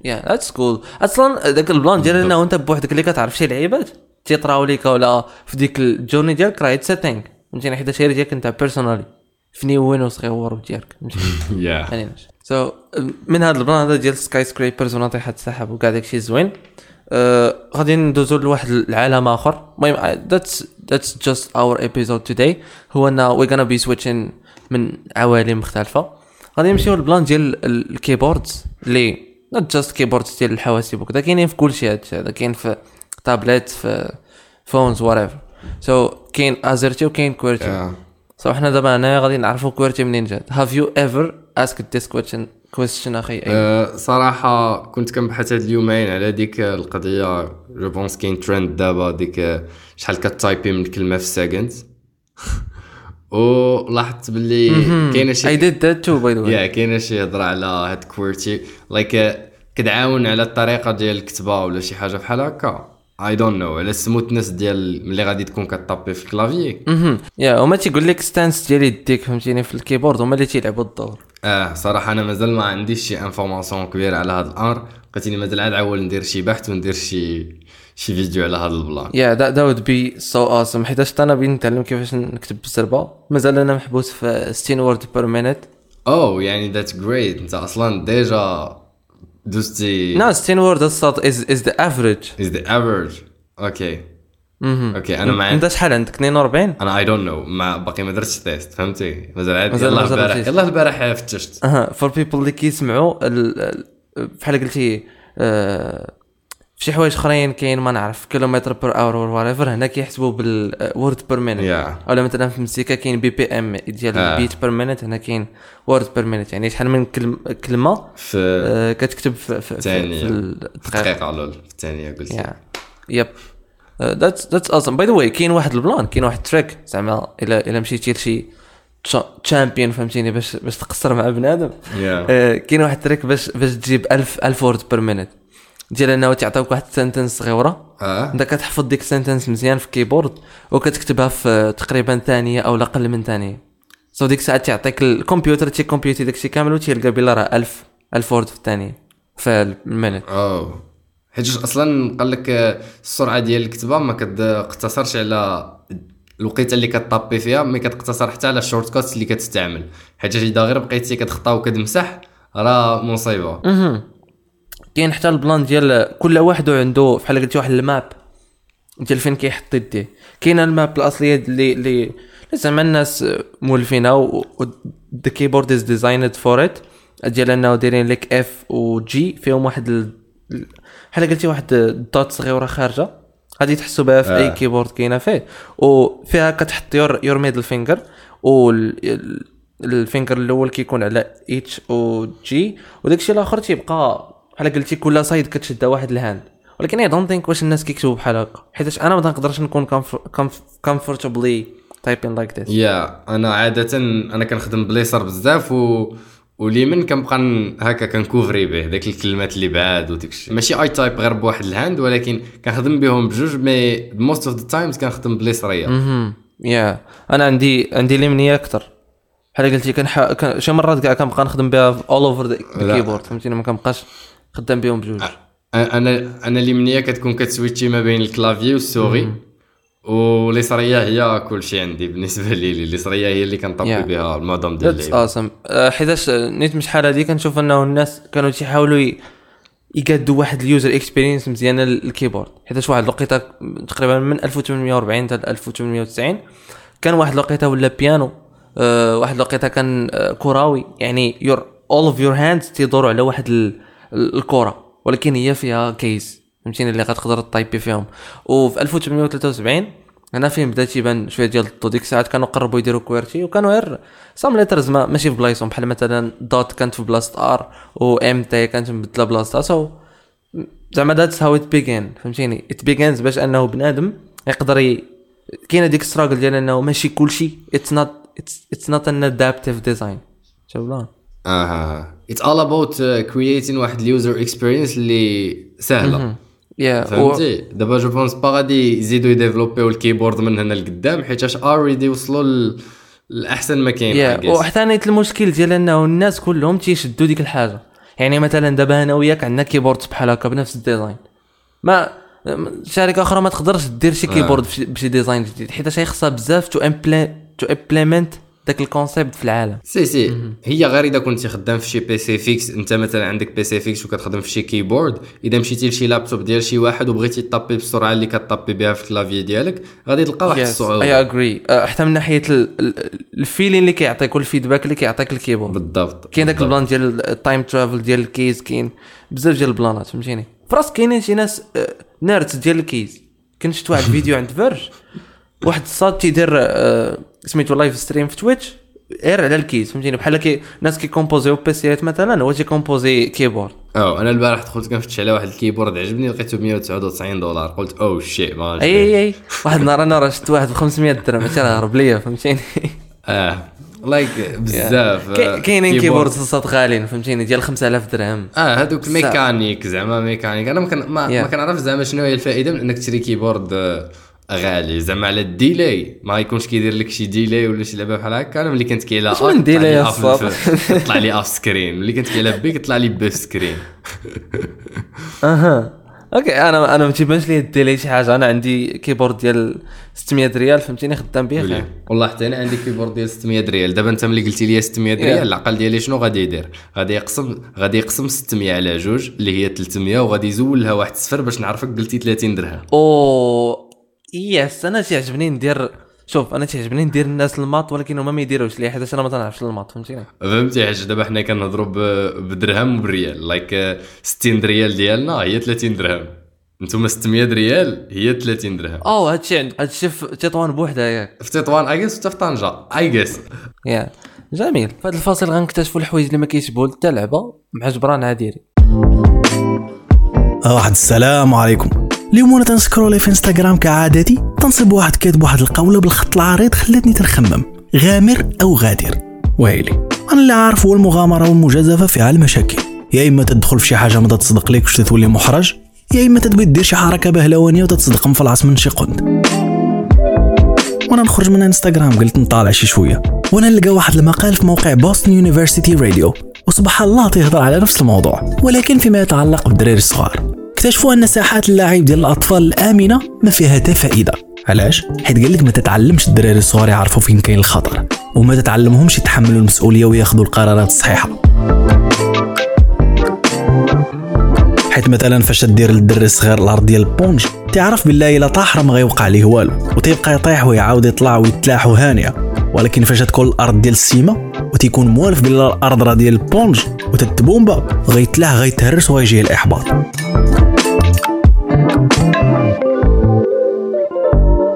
yeah that's cool أصلا ذاك البلان ديال انه انت بوحدك اللي كتعرف شي لعيبات تيطراو ليك ولا في ديك ال journey ديالك راه thing فهمتيني حيت هي ديالك أنت personally فني وين وصغيور ديالك فهمتيني يا يعني so من هذا البلان هذا ديال skyscrapers وناطحات السحاب وكاع داكشي زوين. آه، غادي ندوزو لواحد العالم آخر. المهم that's that's just our episode today هو إن we gonna be switching من عوالم مختلفة. غادي نمشيو للبلان ديال ال- ال keyboards اللي not just keyboards ديال الحواسيب وكذا كاينين في كلشي هادشي هذا كاين في تابلت في phones what so كاين AZERTY وكاين QWERTY so حنا دابا هنايا غادي نعرفوا QWERTY منين جات. have you ever ask this question question أخي؟ أه، صراحة كنت كنبحث هاد اليومين على ديك القضية. je pense كاين ترند دابا ديك شحال كتايبي من كلمة في ال second ولاحظت باللي كاينة شي did that too by the way. yeah كاينة شي هضره على هاد QWERTY. like كتعاون على الطريقة ديال الكتابة ولا شي حاجة بحال هكا. I don't know على ال smoothness ديال ملي غادي تكون كطابي في ال clavier. yeah وما تيقول لك stance ديال يديك فهمتيني في ال keyboard. هما اللي تيلعبوا الدور. آه صراحة أنا مازال ما عنديش شي information كبيرة على هذا الأمر. بقيتيني مازال عاد عاول ندير شي بحث وندير شي شي فيديو على هذا البلان yeah that would be so awesome. حيتاش أنا بغيت نتعلم كيفاش نكتب بالزربه مازال أنا محبوس في 60 وورد بير مينيت اوه يعني that's great انت أصلا déjà دوزتي لا 60 word الصوت is is the average. is the average okay okay أنا مع أنت شحال عندك؟ 42 أنا I don't know ما باقي ما درتش test فهمتي؟ مازال عاد مازال يلاه البارح. يلاه البارح فتشت أها for people اللي كيسمعوا ال- ال- بحال قلتي آه، في شي حوايج أخرين كاين ما نعرف كيلومتر per hour what هنا كيحسبوا بال word per minute Yeah. ولا مثلا في مزيكا كاين BPM ديال آه. ال beat per minute هنا كاين word per minute يعني شحال من كلم- كلمة في آه، كتكتب في, في, في, الدقيقة. lol في الثانية قلت yeah yep that's that's awesome by the way كاين واحد البلان كاين واحد trick زعما الا إلا مشيتي لشي champion فهمتيني باش باش تقصر مع بنادم. yeah آه، كاين واحد ال trick باش باش تجيب 1000 1000 word per minute ديال انه تيعطيوك واحد sentence صغيرة. آه. انت كتحفظ ديك ال sentence مزيان في ال keyboard وكتكتبها في تقريبا ثانية أو أقل من ثانية. so ديك الساعة تيعطيك الكمبيوتر تيكمبيوتي داكشي كامل وتيلقى بلا راه 1000 1000 word في الثانية في ال minute oh حيت أصلا قال لك آه، السرعة ديال الكتابه ما كتقتصرش على الوقيتة اللي كطابي فيها mais كتقتصر حتى على ال shortcuts اللي كتستعمل. حيت اذا غير بقيتي كتخطا وكتمسح راه مصيبة. كاين حتى البلان ديال كل واحد عنده بحال قلتي واحد ال map ديال فين كيحط يديه. كاينة ال map الأصلية اللي اللي زعما الناس مولفينها و the keyboard is designed for it ديال أنه دايرين لك F و J فيهم واحد ال- ال- بحال قلتي واحد ال dot صغيرة خارجة. غادي تحسوا بها في أي آه. keyboard كاينة فيه. وفيها كتحط your your middle finger و ال finger الأول كيكون على H أو J وداكشي الآخر تيبقى بحال قلتي كل side كتشدها واحد ال hand. ولكن I don't think واش الناس كيكتبوا بحال هكا. حيتاش أنا ما نقدرش نكون كومفورتابلي تايبين لايك ذيس يا أنا عادة أنا كنخدم بليسر بزاف و واليمن كنبقى هكا كنكوفري به داك الكلمات اللي بعاد وديك الشيء ماشي I type غير بواحد ال hand ولكن كنخدم بهم بجوج mais most of the times كنخدم بليسريه أها yeah أنا عندي عندي اليمنيه أكثر بحال قلتي كنح... كان شي مرات كاع كنبقى نخدم بها all over the. keyboard فهمتيني؟ ما كنبقاش خدام بهم بجوج. أنا أنا اليمنيه كتكون كتسويتشي ما بين ال clavier وال souris. واليسريه هي كل شيء عندي بالنسبة لي. اليسريه هي اللي كنطبي Yeah. بها المودم ديال اللعب awesome حيتاش آه، نيت من شحال هادي كنشوف أنه الناس كانوا تيحاولوا يقادوا واحد ال user experience مزيانه لل keyboard حيتاش واحد الوقيته تقريبا من 1840 حتى 1890 كان واحد الوقيته ولا بيانو. آه، واحد الوقيته كان آه، كروي يعني your all of your hands تيدوروا على واحد ال- الكرة ولكن هي فيها keys. فهمتيني؟ اللي غتقدر تايبي فيهم. وفي 1873 هنا فين بدا تيبان شوية ديال الضو ديك الساعات كانوا قربوا يديروا QWERTY وكانوا غير some letters ما ماشي في بلايصهم. بحال مثلا dot كانت في بلاصة R و M T كانت مبدلة بلاصتها so زعما that's how it begin فهمتيني؟ it begins باش أنه بنادم يقدر ي... كاينة ديك struggle ديال أنه ماشي كلشي. it's not it's not an adaptive design شوف أها it's all about creating واحد ال user experience اللي سهلة. yeah فهمتي؟ دابا je pense pas غادي يزيدوا يديفلوبيو ال keyboard من هنا لقدام حيتاش already وصلوا لأحسن ما كاين. وحتى نيت المشكل ديال إنه الناس كلهم تيشدوا ديك الحاجة. يعني مثلا دابا أنا وياك عندنا keyboard بحال هكا بنفس ال design ما شركة أخرى ما تقدرش دير شي كيبورد بشي- بشي design جديد. حيت هي خصها بزاف to to implement داك ال concept في العالم. si si. هي غير إذا كنتي خدام في شي PC fixe أنت مثلا عندك PC fixe وكتخدم في شي keyboard إذا مشيتي لشي لابتوب ديال شي واحد وبغيتي طابي بالسرعه اللي كطابي بها في ال clavier ديالك غادي تلقى واحد اي الصعوبه I agree حتى من ناحية ال feeling اللي كيعطيك وال feedback اللي كيعطيك ال keyboard. بالضبط. كاين داك. ال plan ديال ال time travel ديال ال keys كاين بزاف ديال البلانات فهمتيني؟ فراس كاينين شي ناس nerds ديال ال keys كنت شفت واحد الفيديو عند فيرج واحد الصاد تيدير آه، سميتو live stream في تويتش غير على ال keys فهمتيني؟ بحال كي ناس كيكومبوزيو بيسيات مثلا هو تيكومبوزي كيبورد آه أنا البارح دخلت كنفتش على واحد ال keyboard عجبني لقيته ب 199 دولار قلت oh shit ما أي أي أي. واحد النهار أنا راه شفت واحد ب 500 درهم حتى راه هرب ليا فهمتيني؟ آه لايك بزاف آه، كاينين كيبورد. صاط غاليين فهمتيني؟ ديال 5000 درهم. آه هذوك ميكانيك زعما ميكانيك. أنا ما كنعرف زعما شنو هي الفائدة من إنك تشري كيبورد غالي زعما على الديلاي ما يكونش كيدير لك شي ديلاي ولا شي لعبة بحال هكا. أنا ملي كنت كايلا واش من الصاد؟ طلع لي اوف سكرين ملي كنت كايلا بي كطلع لي بو سكرين أها. okay أنا أنا ما تيبانش لي delay شي حاجة. أنا عندي keyboard ديال 600 ريال فهمتيني؟ خدام به خير والله حتى أنا عندي keyboard ديال 600 ريال. دابا أنت ملي قلتي لي 600 ريال العقل ديالي شنو غادي يدير؟ غادي يقسم غادي يقسم 600 على جوج اللي هي 300 وغادي يزول لها واحد الصفر باش نعرفك قلتي 30 درهم. oh yes أنا تيعجبني ندير شوف أنا تيعجبني ندير الناس ال maths ولكن هما ما يديروش لي حيت أنا ما تنعرفش ال maths فهمتيني فهمتي حاجة دابا حنا كنهضروا بدرهم وبالريال like 60 ريال ديالنا هي 30 درهم. أنتم 600 ريال هي 30 درهم. أو هادشي عند هادشي في تطوان بوحدها ياك. في تطوان ايجس حتى في طنجة ايجس yeah. جميل. في هذا الفاصل غنكتشفوا الحوايج اللي ما كيشبهوا حتى لعبة مع جبران عاديري. واحد السلام عليكم. اليوم وأنا تنسكرولي في انستغرام كعادتي تنصب واحد كاتب واحد القولة بالخط العريض خلاتني تنخمم. غامر أو غادر. ويلي. أنا اللي عارف هو المغامرة والمجازفة فيها المشاكل يا إما تدخل في شي حاجة ما تتصدق لك واش تولي محرج يا إما تبغي دير شي حركة بهلوانية وتتصدق مفلعس من شي قنت. وأنا نخرج من انستغرام قلت نطالع شي شوية. وأنا نلقى واحد المقال في موقع بوسطن يونيفرسيتي راديو وسبحان الله تيهضر على نفس الموضوع. ولكن فيما يتعلق بالدراري الصغار. اكتشفوا أن ساحات اللعب ديال الأطفال الآمنة ما فيها حتى فائدة. علاش؟ حيت قال لك ما تتعلمش الدراري الصغار يعرفوا فين كاين الخطر وما تتعلمهمش يتحملوا المسؤولية وياخذوا القرارات الصحيحة. حيت مثلا فاش دير للدري الصغير الأرض ديال البونج تعرف بالله إلا طاح راه ما غيوقع ليه والو وتيبقى يطيح ويعاود يطلع ويتلاح هانيه ولكن فاش تكون الأرض ديال السيما وتيكون موالف بالله الأرض راه ديال البونج وتتبومبا غيتلاح غيتهرس وغيجيه الإحباط.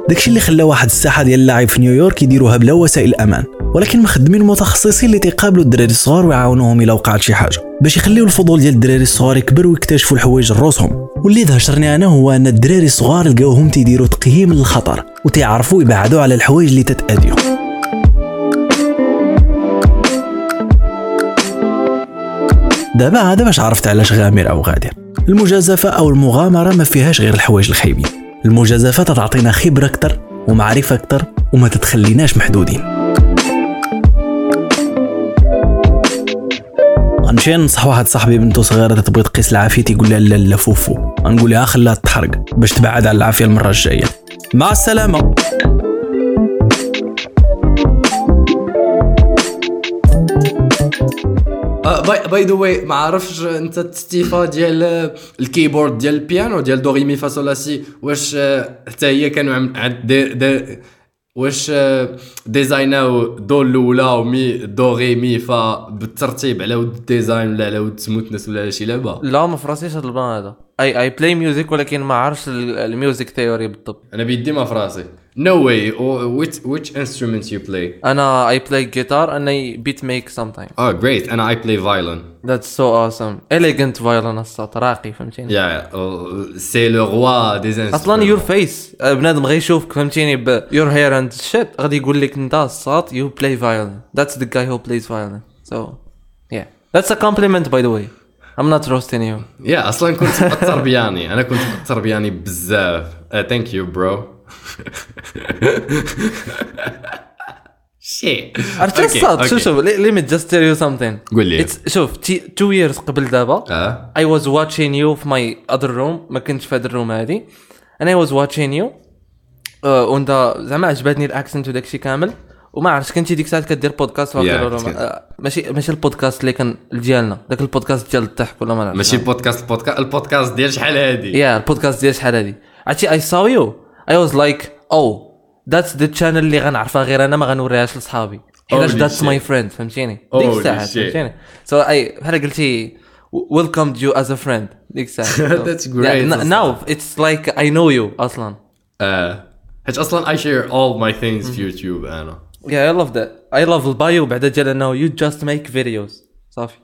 داكشي اللي خلى واحد الساحة ديال اللعب في نيويورك يديروها بلا وسائل أمان ولكن مخدمين متخصصين اللي تيقابلوا الدراري الصغار ويعاونوهم إلا وقعت شي حاجة باش يخليو الفضول ديال الدراري الصغار يكبر ويكتشفوا الحوايج لروسهم واللي دهشرني أنا هو أن الدراري الصغار لقاوهم تيديروا تقييم للخطر وتيعرفوا يبعدوا على الحوايج اللي تتأذيهم. دابا هذا باش عرفت علاش غامر أو غادر. المجازفة أو المغامرة ما فيهاش غير الحوايج الخايبين. المجازفة تعطينا خبرة أكثر ومعرفة أكثر وما تتخليناش محدودين. غنمشي ننصح واحد صاحبي بنته صغيرة تبغي تقيس العافية تيقول لها لا لا فوفو. غنقول لها خليها تحرق باش تبعد على العافية المرة الجاية. مع السلامة. باي باي ذا واي ما عرفش انت التستيفا ديال الكيبورد ديال البيانو ديال دو ري مي فا واش حتى هي كانوا عند واش ديزايناو دو الاولى ومي دو ري مي فا بالترتيب على ود الديزاين ولا على ود سموثنس ولا على شي لعبه لا ما فراسيش هذا البلان هذا اي اي بلاي ميوزك ولكن ما عرفش ال- الميوزك ثيوري بالضبط أنا بيدي ما في راسي No way. Oh, which which instrument you play? انا I play guitar and I beat make sometimes Oh, great. And I play violin. that's so awesome elegant violin الصوت راقي فهمتيني Yeah, oh, c'est le roi des instruments. اصلا يور فيس بنادم غير يشوفك فهمتيني ب your hair and shit غادي يقول لك انت الصوت you play violin that's the guy who plays violin so yeah that's a compliment by the way I'm not roasting you Yeah, اصلا كنت مأثر بياني. انا كنت مأثر بياني بزاف. Uh, thank you, bro. Shit. عرفت الصوت شوف. شوف let me just tell you something. قول لي. شوف two years قبل دابا I was watching you في my other room ما كنتش في هذا ال room هذه. I was watching you uh, وأنت زعما عجبتني ال accent وداك الشيء كامل. وما عرفتش كنتي ديك الساعة كدير بودكاست Yeah, ولا آه، ماشي ماشي البودكاست اللي كان ديالنا داك البودكاست ديال الضحك ولا ما ماشي البودكاست البودكاست البودكاست ديال شحال هادي؟ yeah البودكاست ديال شحال هادي. عرفتي I saw you. I was like oh that's the channel اللي غنعرفها غير أنا ما غنوريهاش لصحابي حيتاش Holy that's my shit. friend فهمتيني ديك Holy الساعة shit. فهمتيني so I بحال قلتي welcomed you as a friend ديك الساعة That's Yeah, great. n- now it's like I know you أصلا آه حيت أصلا I share all my things في يوتيوب أنا yeah I love that I love ال bio بعدا ديال انه you just make videos صافي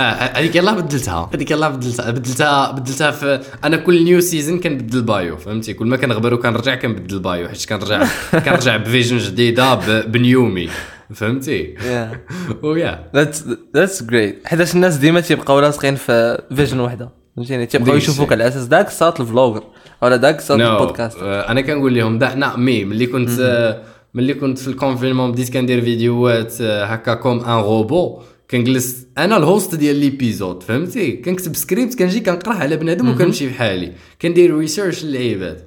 آه هذيك يلاه بدلتها. هذيك يلاه بدلتها. بدلتها بدلتها في أنا كل new season كنبدل bio فهمتي؟ كل ما كنغبر وكنرجع كنبدل bio حيت كنرجع كنرجع ب vision جديدة ب new me فهمتي؟ و yeah that's that's great. حيتاش الناس ديما تيبقاو لاصقين في vision وحدة فهمتيني؟ تيبقاو يشوفوك. على أساس داك صوت ال vlogger ولا داك صوت no البودكاست. أنا كنقول لهم that's not me ملي كنت آه، ملي كنت في ال confinement بديت كندير فيديوهات آه، هكا comme un robot كنجلس أنا ال host ديال l'épisode فهمتي؟ كنكتب سكريبت كنجي كنقراه على بنادم وكنمشي بحالي. كندير recherche للعباد.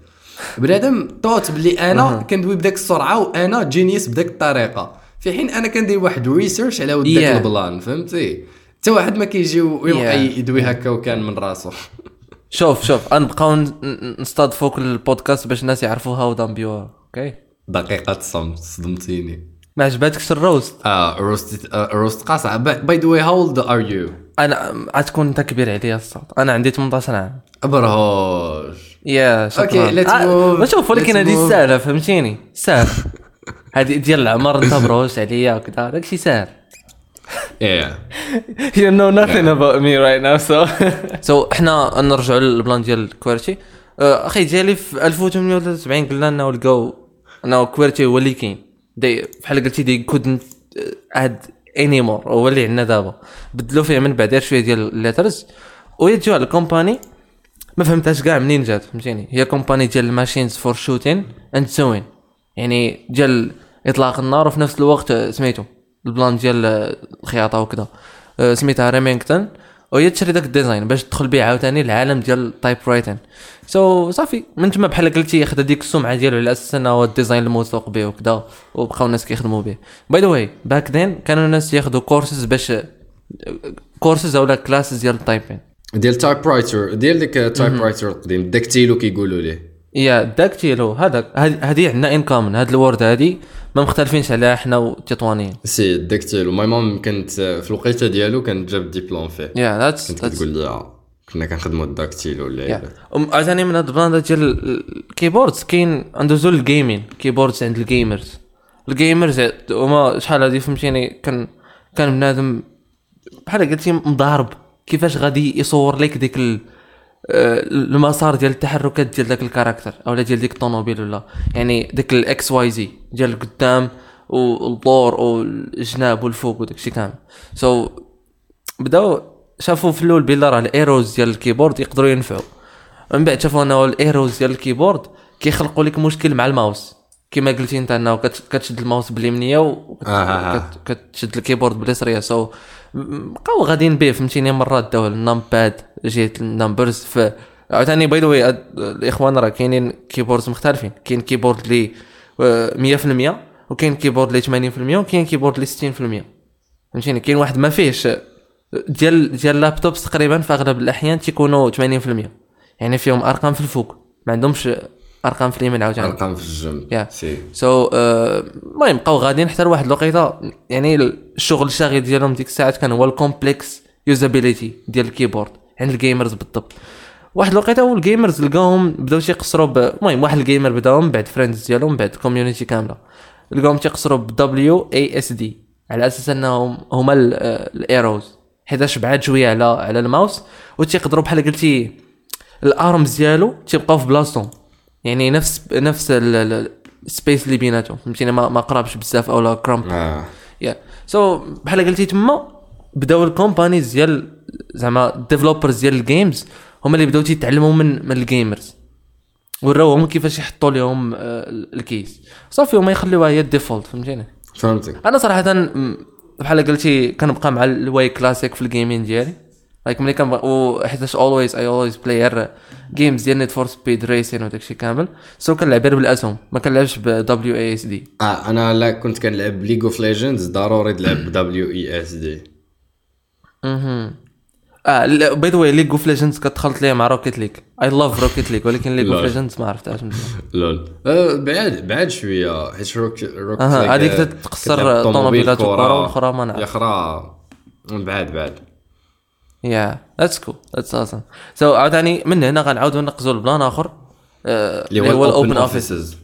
بنادم طوت بلي أنا كندوي بداك السرعة وأنا genius بداك الطريقة. في حين أنا كندير واحد recherche على ود داك Yeah. البلان فهمتي؟ حتى واحد ما كيجي ويبقى Yeah. يدوي هكا وكان من راسه شوف شوف غنبقاو ن- ن- نستضفوا كل البودكاست باش الناس يعرفوا هاو دامبيوها okay دقيقة صمت صدمتيني. ما عجباتكش ال roast؟ آه roast آه roast قاصع. by the way how old are you أنا غتكون أنت كبير عليا الصوت. أنا عندي 18 عام. أبرهوش. يا آه، move. ما شوف ولكن هذه. سهله فهمتيني؟ سهل هذه ديال العمر أنت بروش عليا وكذا. داكشي سهل yeah you know nothing about me right now so. So إحنا نرجعوا للبلان ديال QWERTY. آه، أخي ديالي في 1873 قلنا انه لقاو انه QWERTY هو اللي كاين. دي بحال قلتي دي كودنت اد اني مور هو اللي عندنا دابا. بدلوا فيه من بعد شوية ديال ال letters ويجيو على ال company ما فهمتهاش كاع منين جات فهمتيني؟ هي company ديال ال machines for shooting and sewing يعني ديال إطلاق النار وفي نفس الوقت سميتو البلان ديال الخياطة وكذا آه، سميتها ريمينغتون وهي تشري داك ال design باش تدخل بيه عاوتاني العالم ديال ال typewriting so صافي. من تما بحال قلتي خدا ديك السمعة ديالو على أساس إنه هو ال design الموثوق به وكذا وبقاو الناس كيخدموا به by the way back then كانوا الناس ياخذوا كورسز باش كورسز اولا classes ديال ال typing ديال typewriter ديال ديك typewriter القديم dactylo كيقولوا ليه. yeah dactylo هذاك هذه عندنا in common هاد ال word هادي. ما مختلفينش عليها حنا والتطوانيين c'est dactylo my mom كانت في الوقيته ديالو كانت جاب ديبلوم فيه. yeah that's كنت كتقول لي كنا كنخدموا ال dactylo ولا عاوتاني من هاد ال brand ديال ال keyboards كاين عنده زول ال gaming keyboards عند ال gamers. ال gamers هما شحال هادي فهمتيني كان كان بنادم بحال قلتي مضارب. كيفاش غادي يصور لك ديك ال المسار ديال التحركات ديال داك ال character اولا ديال ديك الطوموبيل ولا. يعني ديك ال X Y Z ديال القدام والدور والجناب والفوق وداك الشيء كامل. سو so, بداو شافوا في الأول بلي راه ال arrows ديال ال keyboard يقدروا ينفعوا. من بعد شافوا أنه ال arrows ديال ال keyboard كيخلقوا لك مشكل مع الماوس. كما قلتي انت انه كت- كتشد الماوس باليمنيه آه، آه. وكتشد ال keyboard باليسريه so بقاو غاديين به فهمتيني؟ مرات داو ال numpad جهه ال numbers ف عاوتاني by the way الإخوان راه كاينين keyboards مختلفين. كاين keyboard اللي آه، 100% وكاين keyboard اللي 80% وكاين keyboard اللي 60% فهمتيني؟ كاين واحد ما فيهش ديال ديال ال laptops تقريبا في أغلب الأحيان تيكونوا 80% يعني فيهم أرقام في الفوق. ما عندهمش أرقام في اليمين عاوتاني. أرقام في الجنب yeah. سي. so المهم بقاو غاديين حتى لواحد الوقيته. يعني الشغل الشاغل ديالهم ديك الساعات كان هو ال complex usability ديال ال keyboard. عند ال gamers بالضبط. واحد الوقيته هو ال gamers لقاهم بداو تيقصروا. المهم واحد ال gamer بداو من بعد friends ديالهم من بعد community كاملة. لقاهم تيقصروا ب WASD على أساس أنهم هما ال- آه، ال arrows حيتاش بعاد شوية على على الماوس. وتيقدروا بحال قلتي ال arms ديالو تيبقاو في بلاصتهم. يعني نفس نفس ال space اللي بيناتهم. فهمتيني؟ ما, ما قرابش بزاف اولا cramped yeah so بحال قلتي تما بداو ال companies ديال زعما ال developers ديال ال games هما اللي بداو تيتعلموا من من ال gamers وراوهم كيفاش يحطوا لهم آه، ال keys صافي هما يخليوها هي ال default فهمتيني؟ فهمتك. أنا صراحة بحال قلتي كنبقى مع ال way classic في ال gaming ديالي. like ملي كنبقى وحيتاش always I always play games ديال Need for Speed racing وداكشي كامل. so كنلعب غير بالأسهم ما كنلعبش ب WASD آه أنا لا كنت كنلعب League of Legends ضروري تلعب WASD آه by the way League of Legends كتخلط ليها مع Rocket League I love Rocket League ولكن League of. Legends ما عرفتهاش LoL. آه بعاد بعاد شوية. حيت Rock Rock أها هذيك تقصر طوموبيلات وكرة والاخرى ما نعرف. الاخرى بعاد بعاد. yeah that's cool that's awesome so عاوتاني من هنا غنعاودو نقزو لبلان آخر. آه، اللي هو ال open offices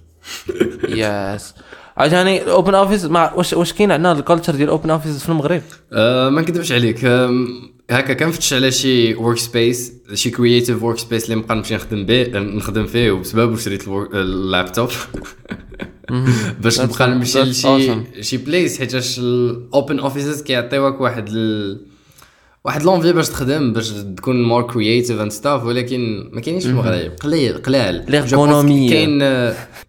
yes عاوتاني ال open office واش واش كاين عندنا ال culture ديال ال open office في المغرب؟ آه ما نكذبش عليك. آم، هكا كنفتش على شي workspace شي creative workspace اللي نبقى نمشي نخدم به نخدم فيه وبسبب شريت اللابتوب باش نبقى نمشي لشي. شي place حيتاش ال open offices كيعطيوك واحد ال... واحد l'envie باش تخدم باش تكون more creative and stuff ولكن ما كاينينش في المغرب قليل قلال. L'ergonomie. كاين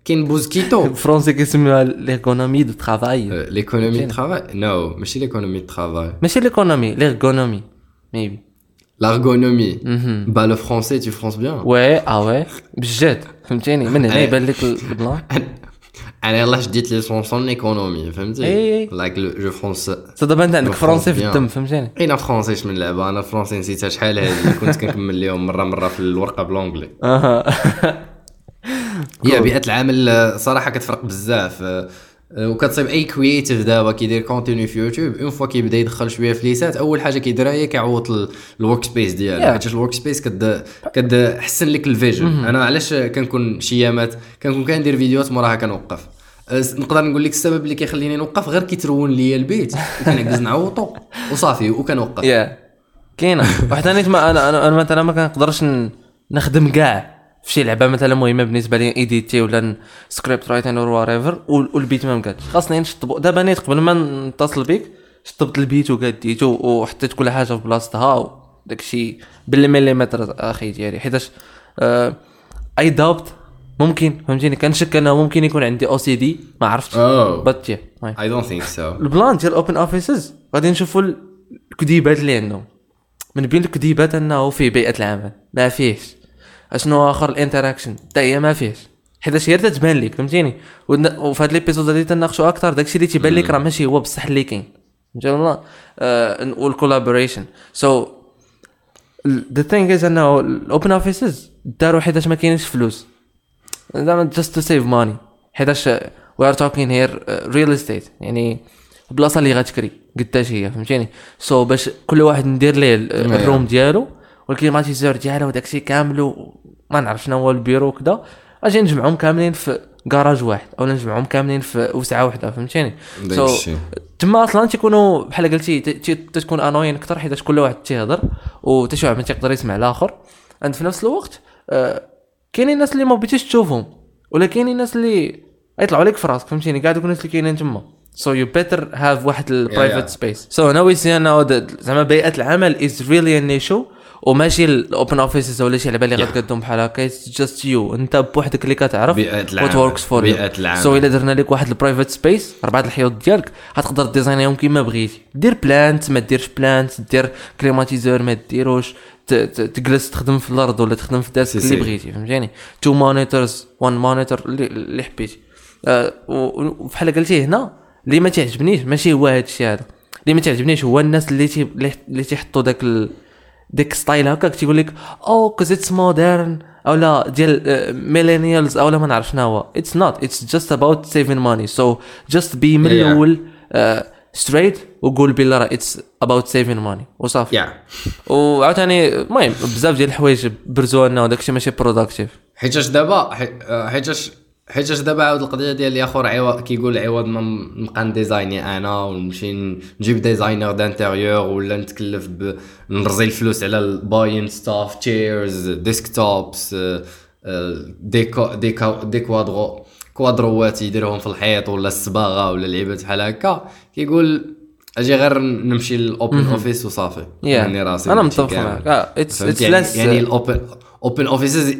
كاين بوزكيتو. بالفرنسي كيسميوها ليرغونومي دو ترافاي ليكونومي دو ترافاي نو ماشي ليكونومي دو ترافاي ماشي ليكونومي ليرغونومي ميبي L'ergonomie. Bah, le français, tu français bien. وي آه وي بجد فهمتيني من هنا. يبان لك البلان أنا يلاه شديت لي سونسون ايكونومي فهمتي أي. لايك جو فرونس دابا انت عندك فرونسي في الدم. فهمتيني اين فرونسي من لعبه أنا فرونسي نسيتها شحال هادي كنت كنكمل ليهم مره مره في الورقه بلونجلي أها هي بيئة العمل صراحة كتفرق بزاف. وكتصيب أي creative دابا كيدير contenu في يوتيوب une fois كيبدا يدخل شوية في ليسات أول حاجة كيديرها هي كيعوض ال workspace ديالو. Yeah. حيت ال workspace كد كتحسن لك ال vision. أنا علاش كنكون شي يامات كنكون كندير فيديوهات موراها كنوقف. أه، نقدر نقول لك السبب اللي كيخليني نوقف غير كيترون ليا البيت. وكنعكز نعوطو وصافي وكنوقف. yeah كاينة. ما أنا أنا مثلا ما كنقدرش نخدم كاع. في شي لعبة مثلا مهمة بالنسبة لي éditer ولا script writing or what والبيت ما مكانش. خاصني نشطب. دابا نيت قبل ما نتصل بك شطبت البيت وقديته وحطيت كل حاجة في بلاصتها داكشي بالمليمتر أخي ديالي. حيتاش I doubt ممكن فهمتيني؟ كنشك أنه ممكن يكون عندي OCD ما عرفتش. but I don't think so ال plan ديال open offices غادي نشوفوا الكذيبات اللي عندهم. من بين الكذيبات أنه في بيئة العمل ما فيهش. اشنو اخر ال interaction حتى هي ما فيهش حيتاش هي تتبان لك فهمتيني وفي هذا l'épisode اللي تناقشوا أكثر داكشي اللي تيبان لك راه ماشي هو بصح اللي كاين فهمتي ولا وال collaboration so the thing is انه ال open offices داروا حيتاش ما كاينش فلوس زعما just to save money حيتاش we are talking here real estate يعني البلاصه اللي غتكري قداش هي فهمتيني so so باش كل واحد ندير ليه ال- ال room ديالو وال climatiseur ديالو وداكشي كامل وما نعرف شنو هو البيرو وكذا أجي نجمعهم كاملين في كراج واحد أو نجمعهم كاملين في وسعة واحدة فهمتيني؟ داك الشيء. تما أصلا تيكونوا بحال قلتي ت- ت- تتكون ennuyant أكثر حيت كل واحد تيهضر وتا شي واحد ما تيقدر يسمع الآخر. عند في نفس الوقت آه، كاينين الناس اللي ما بغيتيش تشوفهم ولا كاينين الناس اللي يطلعوا لك في راسك فهمتيني؟ كاع دوك الناس اللي كاينين تما. so you better have واحد ال private. space so أنا we see انه د- زعما بيئة العمل is really an issue وماشي ال open offices ولا شي اللي Yeah. غتقدم بحال هكا just you أنت بوحدك اللي كتعرف what. works for العمل. so إلا درنا لك واحد ال private space اربعه الحيوط ديالك غتقدر design يهم كيما بغيتي دير plant ما ديرش plant دير climatiseur ما ديروش تجلس تخدم في الأرض ولا تخدم في ال desk c'est اللي. بغيتي فهمتيني two monitors one monitor اللي, حبيتي آه، وبحال قلتي هنا اللي ما تعجبنيش ماشي هو هذا الشيء هذا اللي ما تعجبنيش هو الناس اللي تي اللي تيحطوا داك ال... ديك style هكاك تيقول لك oh cause it's modern أو لا ديال millennials أو لا ما نعرف شنو هو. it's not it's just about saving money so just be من Yeah. الأول آه، straight وقول بلا راه it's about saving money وصافي. yeah وعاوتاني المهم بزاف ديال الحوايج برزوا لنا وداكشي ماشي productive حيتاش دابا آه، حيتاش حيتاش دابا عاود القضية ديال يا اخر عوض كيقول عوض ما نبقى ن design ي أنا ونمشي نجيب designer d'intérieur ولا نتكلف ب... نرزي الفلوس على ال buying stuff chairs desktops déco déco دي كوادرو كوادروات يديروهم في الحيط ولا الصباغة ولا لعيبات بحال هكا. كيقول أجي غير نمشي لل open office وصافي. يعني راسي أنا متفق آه it's فهمت؟ اتس يعني, يعني ال open open offices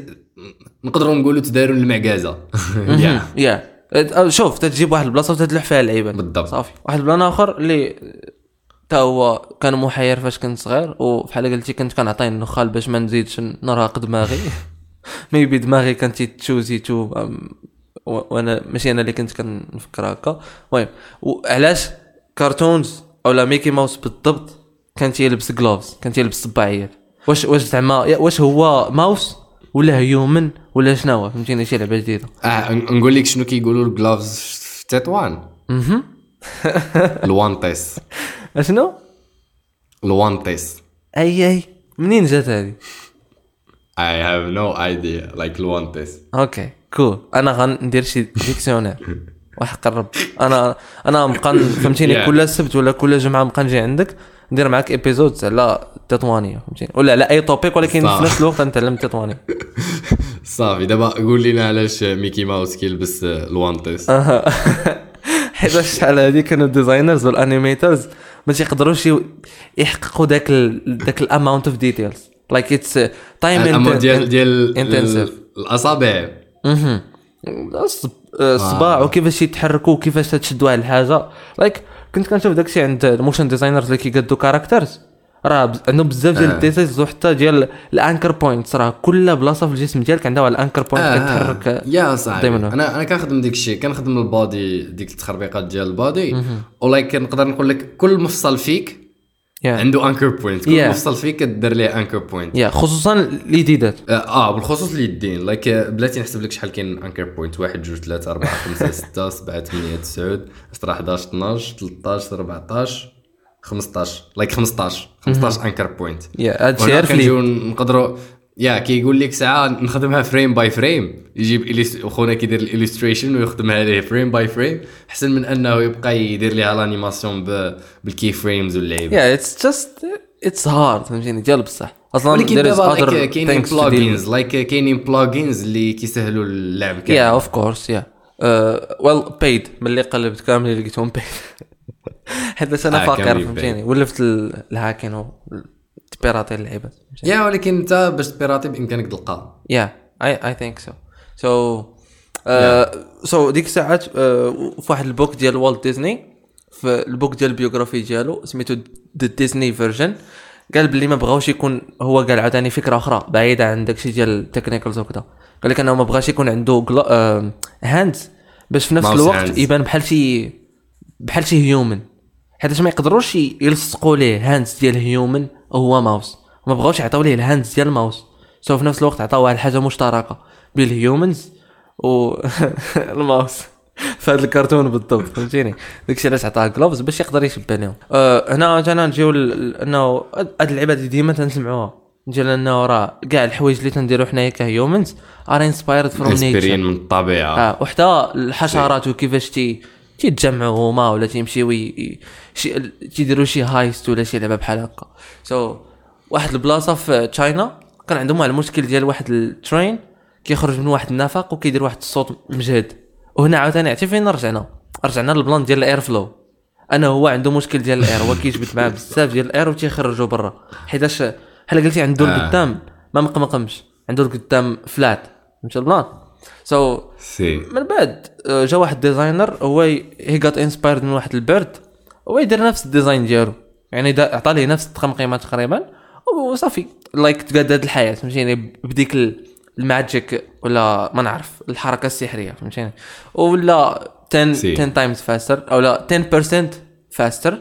نقدروا نقولوا تداروا المعكازه يا يا شوف تجيب واحد البلاصة وتدلح فيها اللعيبه بالضبط. صافي. واحد ال plan آخر اللي تا هو كان محير فاش كنت صغير وبحال قلتي كنت كنعطيه النخال باش ما نزيدش نراق دماغي maybe دماغي couldn't choose to وأنا ماشي أنا اللي كنت كنفكر هكا. المهم وعلاش cartoons اولا ميكي ماوس بالضبط كانت يلبس gloves كانت يلبس صباعيات؟ واش واش زعما واش هو ماوس؟ ولا human ولا شنو فهمتيني؟ شي لعبة جديدة. آه نقول لك شنو كيقولوا ال gloves في تطوان الوانتيس. أشنو؟ الوانتيس. أي أي. منين جات هذه؟ I have no idea. Like الوانتيس. okay cool أنا غندير شي dictionnaire وحق الرب أنا أنا نبقى فهمتيني. كل سبت ولا كل جمعة نبقى نجي عندك. ندير معاك épisode على التطوانيه فهمتيني ولا على أي topic ولكن. في نفس الوقت نتعلم التطوانيه صافي دابا قول لنا علاش ميكي ماوس كيلبس آه، الوانتيس حيت شحال هادي كانوا ال designers وال animators ما تيقدروش يحققوا داك ال داك ال amount of details like it's time ديال ديال الأصابع. الصباع وكيفاش يتحركوا وكيفاش تشد واحد الحاجة. like كنت كنشوف داكشي عند ال motion designers اللي كيقادوا characters. راه عندهم بزاف ديال آه. ال details وحتى ديال ال anchor points. راه كل بلاصة في الجسم ديالك عندها واحد ال anchor point كتحرك آه، يا صاحبي. أنا أنا كنخدم ديك الشيء. كنخدم ال body ديك التخربيقات ديال ال body. و like نقدر نقول لك كل مفصل فيك yeah عنده anchor point كل Yeah. مفصل فيك كدير ليه anchor point yeah خصوصا الجديدات. آه آه، بالخصوص اليدين like آه، بلاتي نحسب لك شحال كاين anchor point 1 2 3 4 5 6 7 8 9 10 11 12 13 14 15 like 15 15 anchor point yeah هادشي عارف نقدروا yeah كيقول لك ساعة نخدمها frame by frame يجيب إليس- خونا كيدير ال illustration ويخدمها ليه frame by frame احسن من أنه يبقى يدير ليها ال animation بال key frames واللعيبه يا it's just it's hard فهمتيني؟ ديال بصح أصلا ولكن دابا كاينين. plugins like كاينين plugins اللي كيسهلوا اللعب yeah كامل of course yeah well paid ملي قلبت كامل لقيتهم paid حيت أنا آه، كاملين فهمتيني؟ ولفت ال- الهاكين و تبيراتي اللعيبات yeah ولكن انت باش تبيراتي بإمكانك تلقى يا I I think so so so ديك الساعات آه، في واحد ال book ديال والت ديزني في ال book ديال ال biography ديالو سميتو the Disney version قال بلي ما بغاوش يكون هو قال عاوتاني فكرة أخرى بعيدة عن داكشي ديال ال technicals وكذا قال لك أنه ما بغاش يكون عنده hands باش في نفس الوقت hands. يبان بحال شي بحال شي human حيت ما يقدروش يلصقوا ليه hands ديال human هو ماوس. ما بغاوش يعطيو ليه ال hands ديال ال mouse so في نفس الوقت عطاو واحد الحاجة مشتركة بين ال humans و الماوس. في هذا الكرتون بالضبط فهمتيني؟ داكشي علاش عطاه gloves باش يقدر يشبه لهم أه هنا جانا نجيو انه هاد اللعبة دي ديما تنسمعوها. نجي لأنه راه كاع الحوايج اللي تنديرو حنايا ك humans are inspired from nature من الطبيعة. آه وحتى الحشرات وكيفاش تي تيتجمعوا هما ولا تيمشيو تيديروا شي heist ولا شي لعبه بحال هكا. so so, واحد البلاصة في China كان عندهم واحد المشكل ديال واحد ال train كيخرج من واحد النفق وكيدير واحد الصوت مجهد. وهنا عاوتاني عرفتي فين رجعنا؟ رجعنا للبلان ديال ال air flow. أنا هو عنده مشكل ديال ال air هو كيجبد معاه بزاف ديال ال air وتيخرجوا برا. حيتاش بحال قلتي عنده آه. القدام ما مقمقمش عنده القدام flat فهمتي البلان؟ so so, c'est من بعد آه، جا واحد designer هو هي جات inspired من واحد ال bird هو يدير نفس ال design ديالو. يعني عطى ليه نفس التخمقيمه تقريبا. وصافي like تقاد هاد الحياة فهمتيني؟ بديك ال- ال magic ولا ما نعرف الحركة السحرية فهمتيني؟ ولا 10 c'est. 10 times faster أو لا 10% faster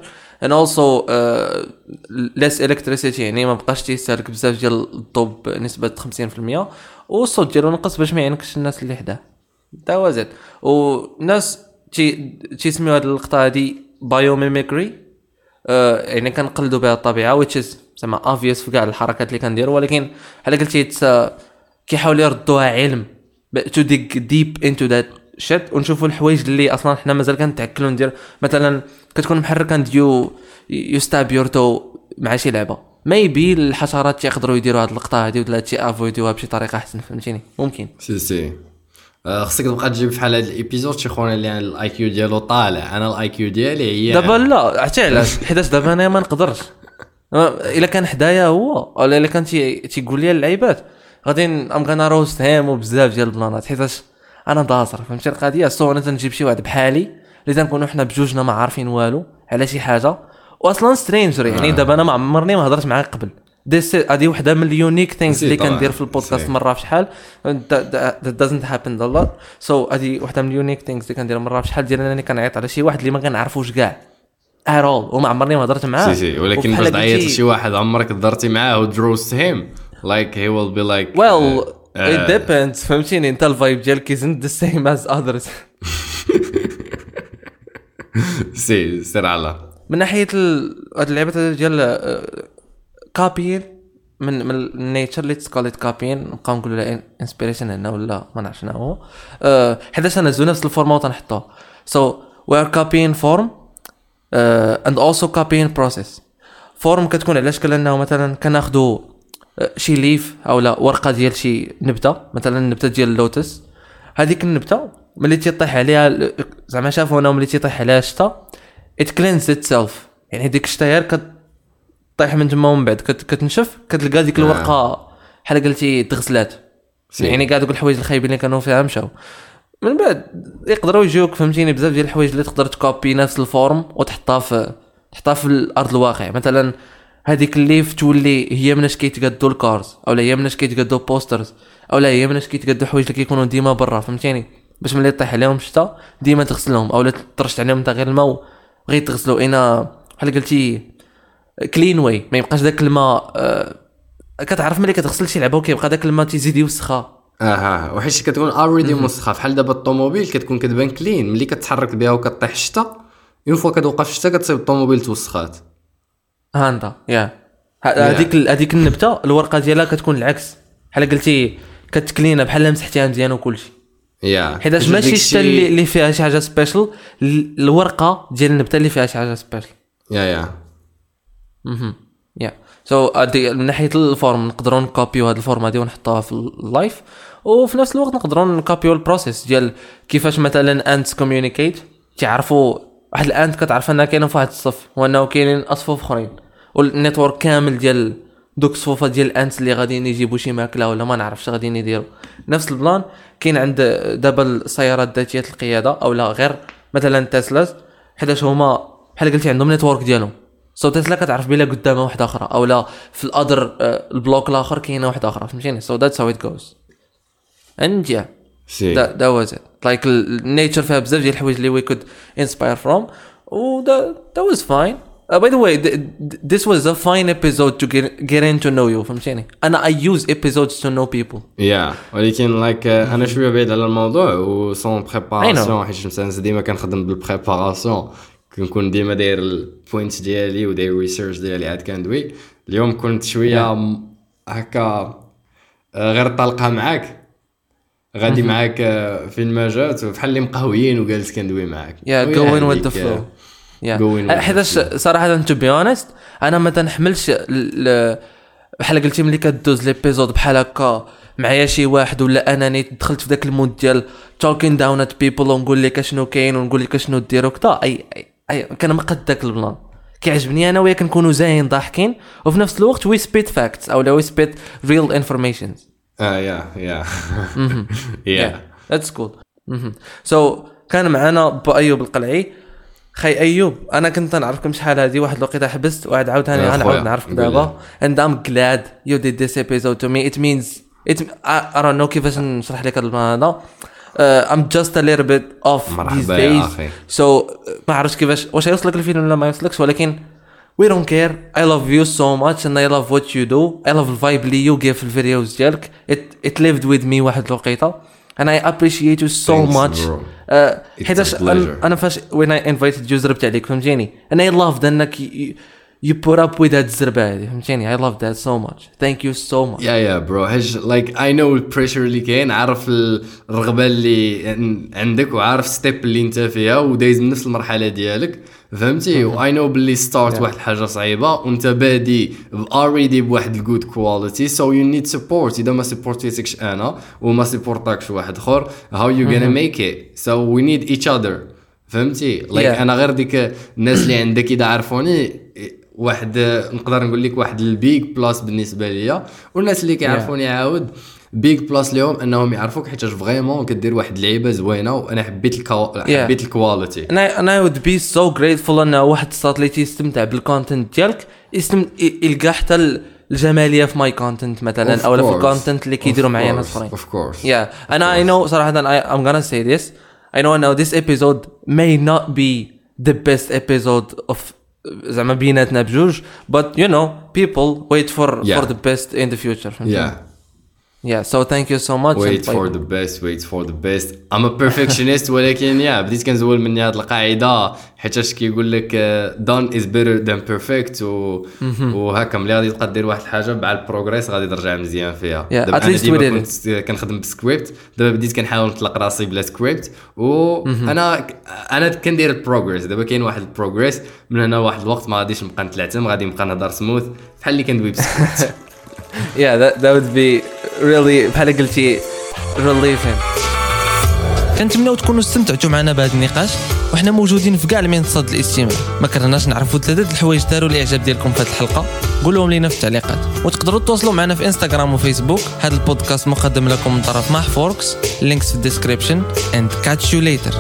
and also uh, less electricity يعني ما بقاش تيستهلك بزاف ديال الضوء بنسبة 50% والصوت ديالو نقص باش ما يعنكش الناس اللي حداه. تا هو زاد. والناس تي تيسميو هاد اللقطة هادي بايوميميكري آه يعني كنقلدوا بها الطبيعة is زعما obvious في كاع الحركات اللي كنديروا ولكن بحال قلتي آه، كيحاولوا يردوها علم. To dig deep into that shit ونشوفوا الحوايج اللي أصلا حنا مازال كنتعكلوا ندير. مثلا كتكون محرك عند يو يستاب يورتو مع شي لعبة. ميبي الحشرات يقدروا يديروا هاد اللقطة هادي ولا هادشي افويدوها بشي طريقة أحسن فهمتيني؟ ممكن. si si آه، خصك تبقى تجيب بحال هاد ال episode شي خونا اللي ال IQ ديالو طالع. أنا ال IQ ديالي هي دابا لا عرفتي علاش؟ حيتاش دابا أنا ما نقدرش. إلا كان حدايا هو ولا إلا كان تي- تيقول لي اللعيبات. غادي I'm gonna roast him وبزاف ديال البلانات حيتاش أنا داصر فهمتي القضية so أنا تنجيب شي واحد بحالي اللي تنكونوا حنا بجوجنا ما عارفين والو على شي حاجة. واصلا stranger يعني دابا أنا ما عمرني ما هضرت معاه قبل. هذه وحدة من ال unique things اللي. كندير في البودكاست. مرة في شحال. Doesn't happen a lot. So هذه وحدة من ال unique things اللي كندير مرة في شحال. ديال انني كنعيط على شي واحد اللي ما كنعرفوش كاع. All. وما عمرني ما هضرت معاه. si si ولكن باش تعيط لشي واحد عمرك درتي معاه ود roast him like he will be like آه. it depends. فهمتيني؟ أنت ال vibe ديالك isn't the same as others. si سير على. من ناحية. هاد اللعبة ديال كابين من من النيتشر اللي تسكاليت كابين نبقاو نقولوا لها انسبيريشن هنا ولا ما نعرف شنو هو. أه حيتاش نهزو نفس الفورما وتنحطوها سو وي ار كابين فورم اند اولسو كابين بروسيس فورم كتكون على شكل انه مثلا كناخذوا آه، شي ليف أو لا ورقة ديال شي نبتة. مثلا النبته ديال اللوتس هذيك النبتة ملي تيطيح عليها زعما شافوا أنا ملي تيطيح عليها الشتا it cleans itself. يعني ديك الشتا غير كطيح من تما ومن بعد. كت- كتنشف كتلقى ديك الورقة بحال قلتي تغسلات. يعني كاع دوك الحوايج الخايبين اللي كانوا فيها مشاو. من بعد يقدروا يجيوك فهمتيني؟ بزاف ديال الحوايج اللي تقدر تكوبي نفس ال form وتحطها في تحطها في الأرض الواقع. مثلا هذيك ال leaf تولي هي مناش كيتقادوا ال cars أو لا هي مناش كيتقادوا posters أو لا هي مناش كيتقادوا حوايج اللي كيكونوا ديما برا فهمتيني؟ باش ملي طيح عليهم الشتا ديما تغسلهم أو لا ترشت عليهم انت غير الماء غير تغسلوا أنا بحال قلتي clean وای ما يبقاش داك الماء آه، كتعرف ملي كتغسل شي لعبة وكيبقى داك الماء تيزيد يوسخها أها وحيت كتكون already مسخة. بحال دابا الطوموبيل كتكون كتبان clean ملي كتحرك بها وكطيح الشتا une fois كتوقف الشتا كتصيب الطوموبيل توسخات. ها أنت yeah. هذيك هذيك النبتة الورقة ديالها كتكون العكس. بحال قلتي كت clean ا بحال مسحتيها مزيان وكلشي. yeah حيتاش ماشي الشتا اللي, اللي فيها شي حاجة special الورقة ديال النبتة اللي فيها شي حاجة سبيشال يا يا أها يا سو من ناحية ال form نقدروا نكوبيو هذه ال form هذه ونحطوها في ال life وفي نفس الوقت نقدروا نكوبيو ال process ديال كيفاش مثلا ants communicate تعرفوا واحد ال ant كتعرف أنها كاينة في واحد الصف وأنه كاينين اصفوف أخرين. وال network كامل ديال دوك الصفوفه ديال ال ants اللي غاديين يجيبوا شي ماكلة ولا ما نعرفش غاديين يديروا نفس البلان كاين عند دابا السيارات ذاتية القيادة أو لا غير مثلا Teslas حيتاش هما بحال قلتي عندهم network ديالهم. so Tesla كتعرف بلا قدامها واحدة أخرى أو لا في ال other ال block الآخر كاينة واحدة أخرى فهمتيني؟ so that's how it goes and yeah see that was it like ال nature فيها بزاف ديال الحوايج اللي we could inspire from و that was fine. Uh, by the way, th- th- this was a fine episode to get, get in to know you فهمتيني أنا I use episodes to know people. yeah ولكن like أنا شوية بعيد على الموضوع و I préparation حيت مثلا ديما كنخدم بال préparation كنكون ديما داير ال point ديالي وداير research ديالي عاد كندوي اليوم كنت شوية م- هكا آه، غير طالقة معاك. غادي معاك آه، فين ما جات. بحال اللي مقهويين وجالس كندوي معاك. Yeah going with the آه، flow yeah. حيتاش صراحة to be honest أنا ما تنحملش ال- ال- بحال قلتي ملي كدوز l'épisode بحال هكا معايا شي واحد ولا انني دخلت في ذاك ال mode ديال talking down at people ونقول لك أشنو كاين ونقول لك أشنو دير وكذا اي اي, أي كنمقد ذاك البلان. كيعجبني أنا وياك نكونوا زاين ضاحكين وفي نفس الوقت we spit facts أو we spit real informations آه yeah yeah yeah that's cool so كان معنا با ايوب القلعي. خي أيوب أنا كنت نعرفكم شحال هذه واحد الوقيتة حبست وعاد عاوتاني غنعاود نعرفك دابا. glad you did this episode to me. It means it I, I don't know كيفاش نشرح لك هذا bit off مرحبا these يا days. أخي. so uh, ما عرفتش كيفاش واش يوصلك الفيلم ولا ما يوصلكش ولكن we don't care. I love you so much and I love what you do. I love الفايب اللي you give في الفيديوز ديالك. It lived with me واحد الوقيتة. And I appreciate you so Thanks, much. bro. حيتاش a أنا- pleasure. أنا فاش when I invited you زربت عليك فهمتيني and I loved انك you, put up with هاد الزربه هادي فهمتيني I love that so much. Thank you so much. يا يا برو هج لايك اي نو البريشر اللي كاين عارف الرغبة اللي عن- عندك وعارف step اللي انت فيها ودايز من نفس المرحلة ديالك. فهمتي؟ و I know باللي start واحد الحاجة صعيبة وانت بادي already بواحد ال good quality so you need support إذا ما سبورتيتكش أنا وما سبورتاكش واحد آخر how you gonna make it so we need each other فهمتي؟ like Yeah. أنا غير ديك الناس اللي عندك إذا عرفوني واحد نقدر نقول لك واحد ال big plus بالنسبة ليا والناس اللي كيعرفوني عاود. big plus ليهم انهم يعرفوك حيت vraiment كدير واحد اللعيبة زوينة وأنا حبيت الكو... حبيت ال quality and I would be so grateful إن واحد الصوت اللي تيستمتع بال content ديالك يستم يلقى حتى ال- الجمالية في my content مثلا أو في ال content اللي كيديروا معايا ناس أخرين. of course Yeah, and I know صراحة I, I'm gonna say this. I know now this episode may not be the best episode of زعما بيناتنا بجوج but you know people wait for Yeah. for the best in the future. Yeah. Yeah so thank you so much wait for the best wait for the best. I'm a perfectionist ولكن yeah بديت كنزول مني هاد القاعدة حيتاش كيقول لك uh, done is better than perfect و... وهكا ملي غادي تبقى دير واحد الحاجة مع ال progress غادي ترجع مزيان فيها. Yeah, دابا at أنا ديما كنت كنخدم بسكريبت دابا بديت كنحاول نطلق راسي بلا سكريبت وأنا أنا كندير ال progress دابا كاين واحد ال progress من هنا واحد الوقت ما غاديش نبقى نتلعثم غادي نبقى نهضر سموث بحال اللي كندوي بسكريبت. yeah that, that would be really بحال قلتي relieving كنتمناو تكونوا استمتعتوا معنا بهذا النقاش وحنا موجودين في كاع المنصات الاستماع ما كرهناش نعرفوا ثلاثة الحوايج داروا الإعجاب ديالكم في هذه الحلقة. قولوهم لينا في التعليقات. وتقدروا تواصلوا معنا في انستغرام وفيسبوك هذا البودكاست مقدم لكم من طرف ماح فوركس لينكس في الديسكريبشن. And catch you later.